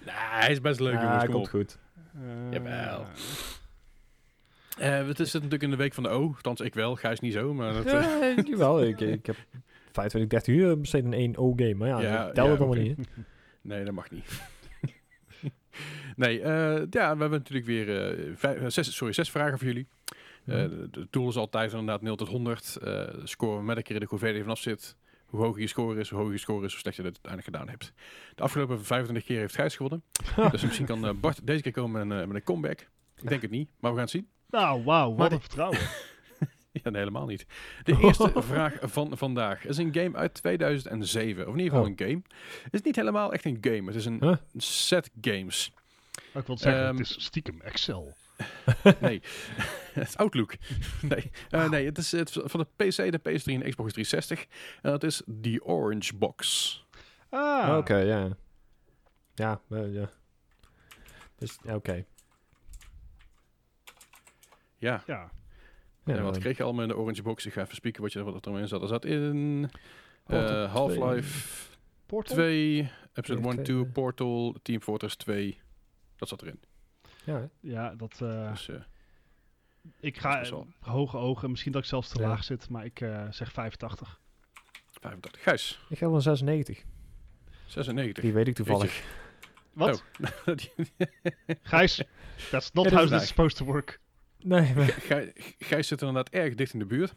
Nou, hij is best leuk Ja, jongens, kom komt op. goed. Eh, Jawel. Eh, het is natuurlijk in de week van de O. Althans, ik wel. Gijs niet zo, maar dat... eh, Ja, jawel. Ik, ik heb 25, 30 uur besteed in één O-game. Maar ja, Ja, dat telt ja, het allemaal niet. hè. Nee, dat mag niet. Nee, eh, ja, we hebben natuurlijk weer eh, vijf, eh, zes, sorry, zes vragen voor jullie. Eh, Mhm. de, tool is altijd inderdaad 0 tot 100. eh scoren met een keer de hoe verder je vanaf zit. Hoe hoger je score is, hoe hoger je score is, hoe slecht je het uiteindelijk gedaan hebt. De afgelopen 25 keer heeft Gijs gewonnen. dus misschien kan Bart deze keer komen met, een, met een comeback. Ik denk het niet, maar we gaan het zien. Nou, wauw, wat een vertrouwen. Ja, nee, helemaal niet. De eerste vraag van vandaag is een game uit 2007. Of in ieder geval Oh. een game. Het is niet helemaal echt een game. Het is een Huh? set games. Maar ik wil zeggen, Ehm, het is stiekem Excel. Nee, het is Outlook. nee, Eh, nee het is het, van de PC, de PS3 en de Xbox 360. En dat is The Orange Box. Ah, Oké, ja. Ja, eh, ja. Dus, ja, oké. Ja, Ja. Ja, en wat kreeg je allemaal in de Orange Box? Ik ga even spieken wat, je, wat er in zat. Er zat in eh, Half-Life Portal? 2, Episode Twee, 1, twee, 2, ja. Portal, Team Fortress 2. Dat zat erin. ja, hè. Ja, dat... eh, Dus, eh, ik ga hoge ogen, misschien dat ik zelfs te Ja. laag zit, maar ik eh, zeg 85. 85. Gijs, ik ga wel 96. 96. Die weet ik toevallig. Wat? Oh. Gijs, that's not how is this is supposed to work. Nee, maar... Gij- Gijs zit inderdaad erg dicht in de buurt.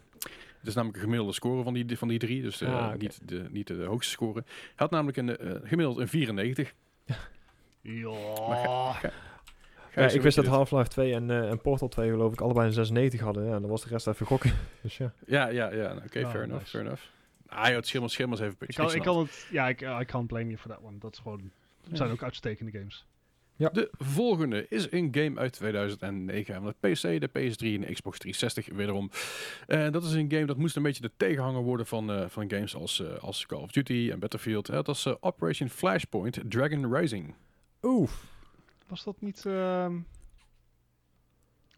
Het is namelijk een gemiddelde score van die, van die drie. Dus eh, Ah, niet, de, niet de hoogste score. Hij had namelijk een eh, gemiddeld een 94. Maar Ja. Ja, ik wist dat? Half-Life 2 en, eh, en Portal 2 geloof ik allebei een 96 hadden. Ja, en dan was de rest even gokken. Dus ja. Ja, ja, ja. nou, Oké, Ja, fair enough, nice. fair enough. Ah joh, het schimmels, schimmels even. Ik kan, ik kan het, ja, ik I can't blame you for that one. Dat is gewoon, het zijn ook uitstekende games. De volgende is een game uit 2009 van de PC, de PS3 en de Xbox 360 wederom. En dat is een game dat moest een beetje de tegenhanger worden van, eh, van games als, eh, als Call of Duty en Battlefield. Eh, dat was eh, Operation Flashpoint Dragon Rising. Oeh. Was dat niet, ehm,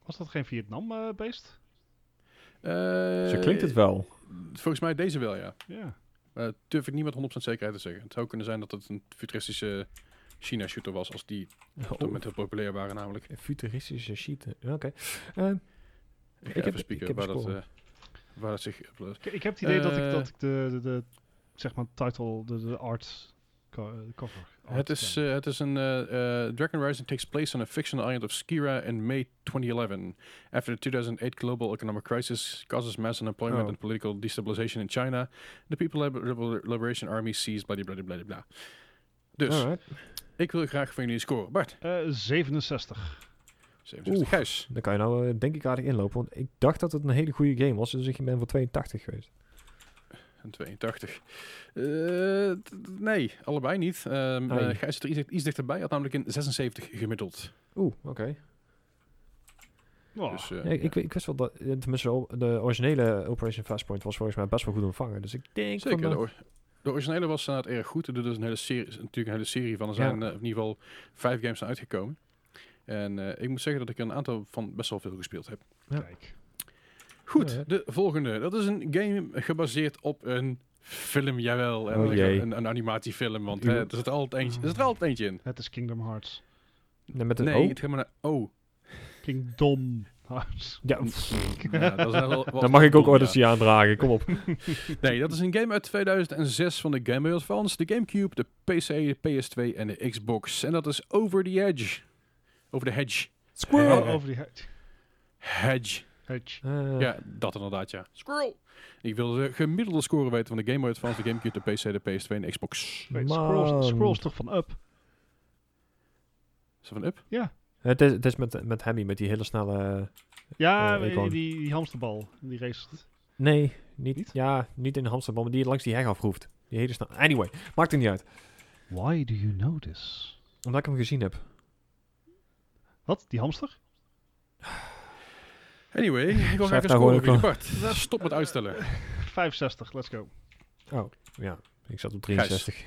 was dat geen Vietnam-based? Eh, Zo klinkt het wel. Volgens mij deze wel, ja. ja. Uh, durf ik niet met 100% zekerheid te zeggen. Het zou kunnen zijn dat het een futuristische China-shooter was, als die op dat Oh, moment heel populair waren namelijk. futuristische sheet. Ja, Oké. Eh, Ik, Ik ga heb- even spieken ik heb waar, dat, eh, waar het zich. Ik, ik heb het idee dat ik, dat ik de, de, de, zeg maar, title, de, de art co- cover. Het is, eh, het is een eh, eh, Dragon Rising takes place on a fictional island of Skira in May 2011. After the 2008 global economic crisis causes mass unemployment Oh. and political destabilization in China, the People Liber- Liber- Liberation Army seized blah blah blah blah. Dus, Alright. ik wil graag van jullie scoren. Bart, Eh, 67. 67. Oeh. Gijs, Dan kan je nou denk ik aardig inlopen. Want ik dacht dat het een hele goede game was. Dus ik ben voor 82 geweest. Een 82. Eh, nee, allebei niet. Ehm Ai. eh, Gijs is er iets, iets dichterbij, had namelijk een 76 gemiddeld. Oeh, oké. Oh, Dus, eh, Ja, ik, ik, ik wist wel dat, eh, tenminste de originele Operation Fastpoint was volgens mij best wel goed ontvangen. Dus ik denk Zeker, van, de, or- de originele was inderdaad erg goed. Er is een hele serie, natuurlijk een hele serie van. Er Ja. zijn in ieder geval vijf games zijn uitgekomen. En eh, ik moet zeggen dat ik er een aantal van best wel veel gespeeld heb. ja. Kijk. Goed, Ja, de volgende. Dat is een game gebaseerd op een film, jawel. En Oh, een- jee. een, een animatiefilm, want hè, er zit er altijd eentje, er zit er altijd eentje in. Het is Kingdom Hearts. nee, met een Nee, O. het gaat maar naar... Oh. Kingdom Hearts. Ja, Ja, dat is wel- wel- dan mag ik ook dom, ja. Odyssey aandragen. Kom op. Nee, dat is een game uit 2006 van de Game Boy Advance, de Gamecube, de PC, de PS2 en de Xbox. En dat is Over the Edge. Over the Hedge. Squirrel! Oh, over die hedge. Hedge. Hedge. Eh, Ja, dat inderdaad, ja. Squirrel. Ik wil de gemiddelde score weten van de Game Boy Advance, de Gamecube, de PC, de PS2 en de Xbox. Wait, Man. scrolls, scrolls toch van up? Is dat van Up? Het is, het is met, met Hemmy, met die hele snelle... Ja, Eh, die, die, hamsterbal. Die race. Nee, niet, Niet? Ja, niet in de hamsterbal, maar die langs die heg afroeft. Die hele snel. Anyway, maakt er niet uit. Why do you know this? Omdat ik hem gezien heb. Wat? Die hamster? Anyway, ik wil graag een score gewoon Bart. Stop met uitstellen. 65, let's go. Oh, ja. Ik zat op 63.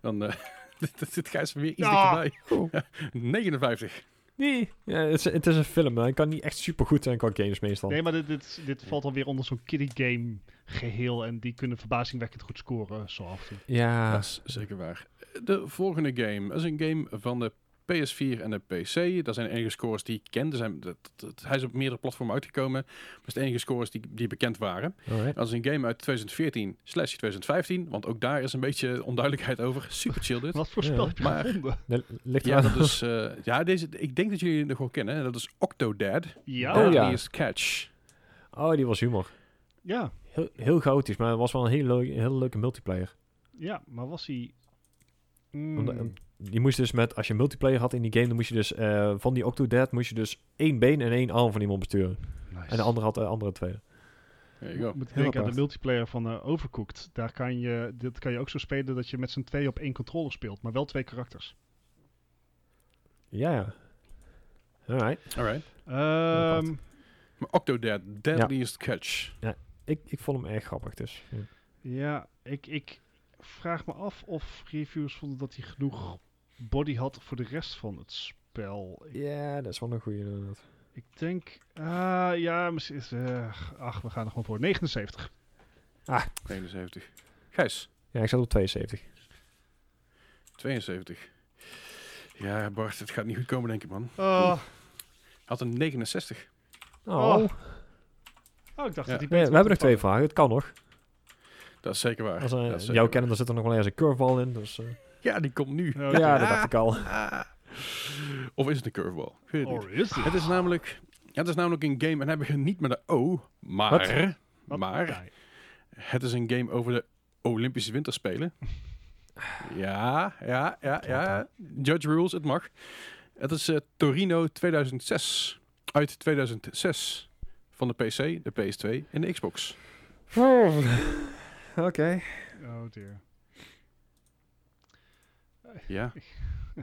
Dan eh, dit zit Gijs weer iets Ja. dichterbij. Oh. 59. Nee. Ja, het, is, het is een film. Hij kan niet echt super goed zijn qua games meestal. Nee, maar dit, dit, dit valt alweer onder zo'n kiddie game geheel. En die kunnen verbazingwekkend goed scoren, zo af en toe. Ja. Dat is zeker waar. De volgende game is een game van de PS4 en de PC. Dat zijn de enige scores die ik ken. Er zijn, dat, dat- hij is op meerdere platformen uitgekomen. Dat is de enige scores die, die bekend waren. Alright. Dat is een game uit 2014 slash 2015. Want ook daar is een beetje onduidelijkheid over. Super chill dit. Wat voor Ja. spel heb je Maar- ligt Ja, dat is, eh, ja deze, ik denk dat jullie het nog wel kennen. Dat is Octodad. Ja, Oh, ja. Deadliest Catch. Oh, die was humor. ja. Heel, heel chaotisch, maar het was wel een hele, leu- hele leuke multiplayer. Ja, maar was hij... Mm, Omdat, je moest dus met, als je multiplayer had in die game, dan moest je dus eh, van die Octodad moest je dus één been en één arm van iemand besturen. nice. En de andere had de andere twee. Ik moet denken aan de multiplayer van eh, Overcooked. Daar kan je, dit kan je ook zo spelen dat je met z'n twee op één controller speelt, maar wel twee karakters. Ja, ja. Alright. Alright. Ehm, Maar Octodad. Deadliest Catch. Ik, ik vond hem erg grappig, dus. ja. ja, ik, ik vraag me af of reviewers vonden dat hij genoeg body had voor de rest van het spel. Ik, Ja, dat is wel een goede inderdaad. ik denk, ah ja, misschien is, eh, ach, we gaan er gewoon voor. 79. 71. Gijs. Ja, ik zat op 72. 72. Ja, Bart, het gaat niet goed komen, denk ik, man. Oh, Had een 69. Oh, Oh, oh, ik dacht we, dat hij we hebben nog twee vragen. Het kan nog. Dat is zeker waar. Als Dat uh, is zeker jou waar. kennen, dan zit er nog wel ergens een curveball in. Dus, eh, Ja, die komt nu. Oh, ja, dat dacht ik al. Ah. Of is het een curveball? Ik weet het niet. Or is it? Het is namelijk... Ja, het is namelijk een game, en dan heb je niet met een O, maar... Wat? Maar het is een game over de Olympische Winterspelen. Ja, ja, ja, ja. Judge Rules, het mag. Het is eh, Torino 2006. Uit 2006. Van de PC, de PS2 en de Xbox. Oké. Oh dear. Ja.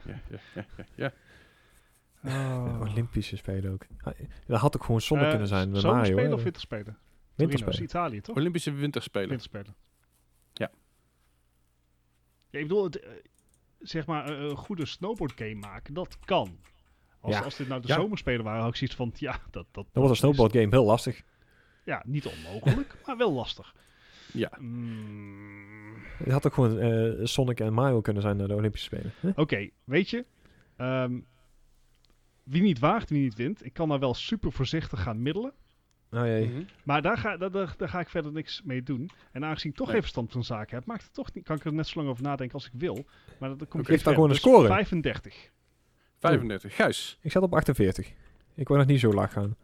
Ja, ja, ja, ja, ja. Oh. Olympische Spelen ook. Ah, Dat had ook gewoon zonne Eh, kunnen zijn zomerspelen Mario. of hè. winterspelen? Torino is Winterspelen. Italië, toch? Olympische Winterspelen. Winterspelen. Ja. ja ik bedoel, het, eh, zeg maar, eh, een goede snowboard game maken, dat kan. Als, Ja. als dit nou de Ja. zomerspelen waren, had ik zoiets van, ja, dat... dat Dat was een snowboard game heel lastig. Ja, niet onmogelijk, maar wel lastig. Ja. Mm, Het had ook gewoon eh, Sonic en Mario kunnen zijn naar de Olympische Spelen. Huh? Oké, weet je, ehm, wie niet waagt, wie niet wint. Ik kan daar wel super voorzichtig gaan middelen. Oh jee. Mhm. Maar daar ga, daar, daar, daar ga ik verder niks mee doen. En aangezien ik toch Nee. even stand van zaken heb, maakt het toch niet, kan ik er net zo lang over nadenken als ik wil. Maar dat, dat komt ver. gewoon een Dus score. 35. 35. Gijs. Ik zat op 48. Ik wou nog niet zo laag gaan.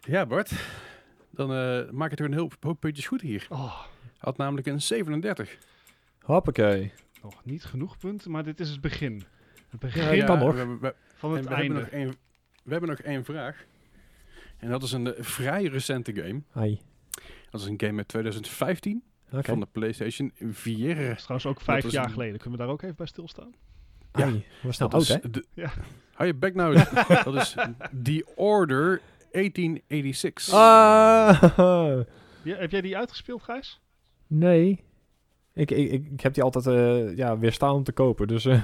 Ja, Bart. Dan eh, maak het er een hoop, hoop puntjes goed hier. Oh, Had namelijk een 37. Hoppakee. nog niet genoeg punten, maar dit is het begin. Het Ja, begin dat kan nog. We, hebben- we, van het we, hebben einde. nog één, we hebben nog één vraag. En dat is een eh, vrij recente game. Hi. Dat is een game uit 2015 Oké. van de PlayStation 4. Dat is trouwens ook vijf jaar een- geleden. Kunnen we daar ook even bij stilstaan? Ja, Hi. Was nou dat oud, is hè? de, Ja. Hou je bek nou eens. dat is The Order 1886. Ah, Ja, heb jij die uitgespeeld, Gijs? Nee. Ik, ik, ik, ik heb die altijd eh, ja, weerstaan om te kopen, dus... eh.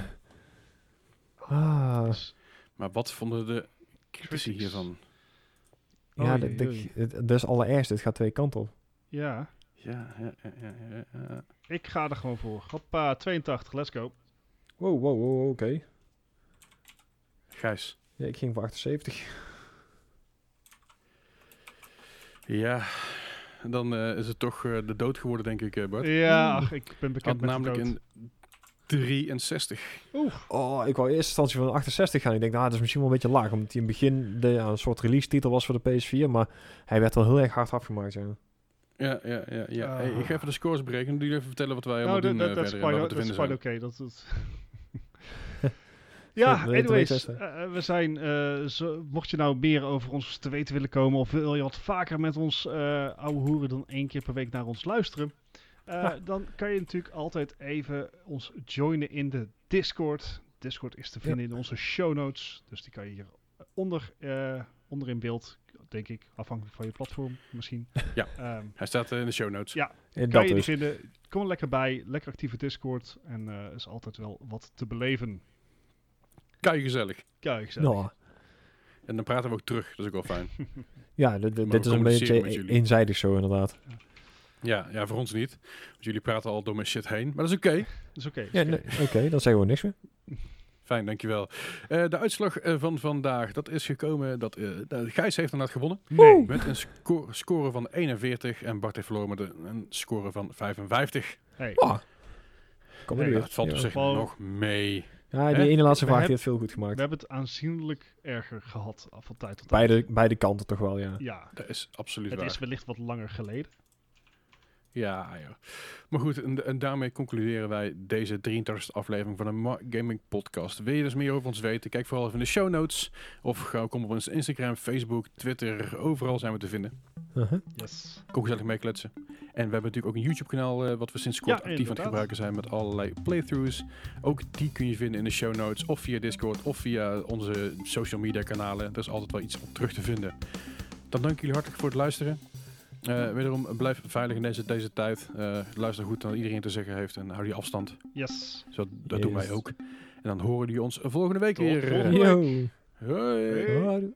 ah, Dus- Maar wat vonden de critici hiervan? ja, Oei, dat, is allereerst. Het gaat twee kanten op. Ja, Ja, ja, ja, ja, ja, ja. ik ga er gewoon voor. Hoppa, 82, let's go. Wow, wow, wow, oké. Gijs. Ja, ik ging voor 78. Ja, dan eh, is het toch eh, de dood geworden, denk ik, eh, Bart. Ja, ach, ik ben bekend Had met namelijk de dood. een 63. Oh, ik wou in eerste instantie van een 68 gaan. Ik denk, nou, dat is misschien wel een beetje laag. Omdat hij in het begin de, ja, een soort release titel was voor de PS4. Maar hij werd wel heel erg hard afgemaakt, ja. Ja, ja, ja. ja. Ah. Hey, ik ga even de scores berekenen. Doe je even vertellen wat wij allemaal Nou, doen dat dat is en quite dat is oké. Dat het... ja, anyways. testen? eh, we zijn, eh, zo, mocht je nou meer over ons te weten willen komen... of wil je wat vaker met ons eh ouwe hoeren dan één keer per week naar ons luisteren... eh, Ja. dan kan je natuurlijk altijd even ons joinen in de Discord. Discord is te vinden in onze show notes. Dus die kan je hier onder, eh, onder in beeld, denk ik. Afhankelijk van je platform misschien. Ja. Ehm, Hij staat eh, in de show notes. Ja. En kan dat je die dus. vinden. Kom er lekker bij. Lekker actieve Discord. En eh is altijd wel wat te beleven. Kei gezellig. Kijk, zo. Nou, En dan praten we ook terug. Dat is ook wel fijn. ja, dit, is een beetje jullie. eenzijdig zo, inderdaad. ja, ja, voor ons niet. Want jullie praten al door mijn shit heen. Maar dat is oké. Dat is oké. Ja, oké. nee, oké, dan zeggen we niks meer. Fijn, dankjewel. Eh de uitslag eh, van vandaag, dat is gekomen. Dat, eh, nou, Gijs heeft inderdaad gewonnen. Nee. Met een sco- score van 41. En Bart heeft verloren met een, een score van 55. Hey. Oh. Kom maar Nee, weer. dat valt op zich nog mee. Ja, die Hè? ene laatste We vraag die heeft veel goed We gemaakt. hebben het aanzienlijk erger gehad af van tijd tot tijd. Beide, beide kanten toch wel, ja. Ja. Dat is absoluut Het waar. is wellicht wat langer geleden. Ja, ja. Maar goed, en, en daarmee concluderen wij deze 33e aflevering van de Ma- Gaming Podcast. Wil je dus meer over ons weten? Kijk vooral even in de show notes. Of ga, kom op ons Instagram, Facebook, Twitter. Overal zijn we te vinden. Uh-huh. Yes. Kom gezellig meekletsen. En we hebben natuurlijk ook een YouTube kanaal eh, wat we sinds kort Ja, actief aan het gebruiken zijn met allerlei playthroughs. Ook die kun je vinden in de show notes of via Discord of via onze social media kanalen. Er is altijd wel iets om terug te vinden. Dan dank ik jullie hartelijk voor het luisteren. Eh, wederom, blijf veilig in deze, deze tijd. Eh, luister goed naar wat iedereen te zeggen heeft en hou die afstand. Yes. Zo, dat doen wij ook. En dan horen jullie ons volgende week Tot weer. volgende week. Hoi.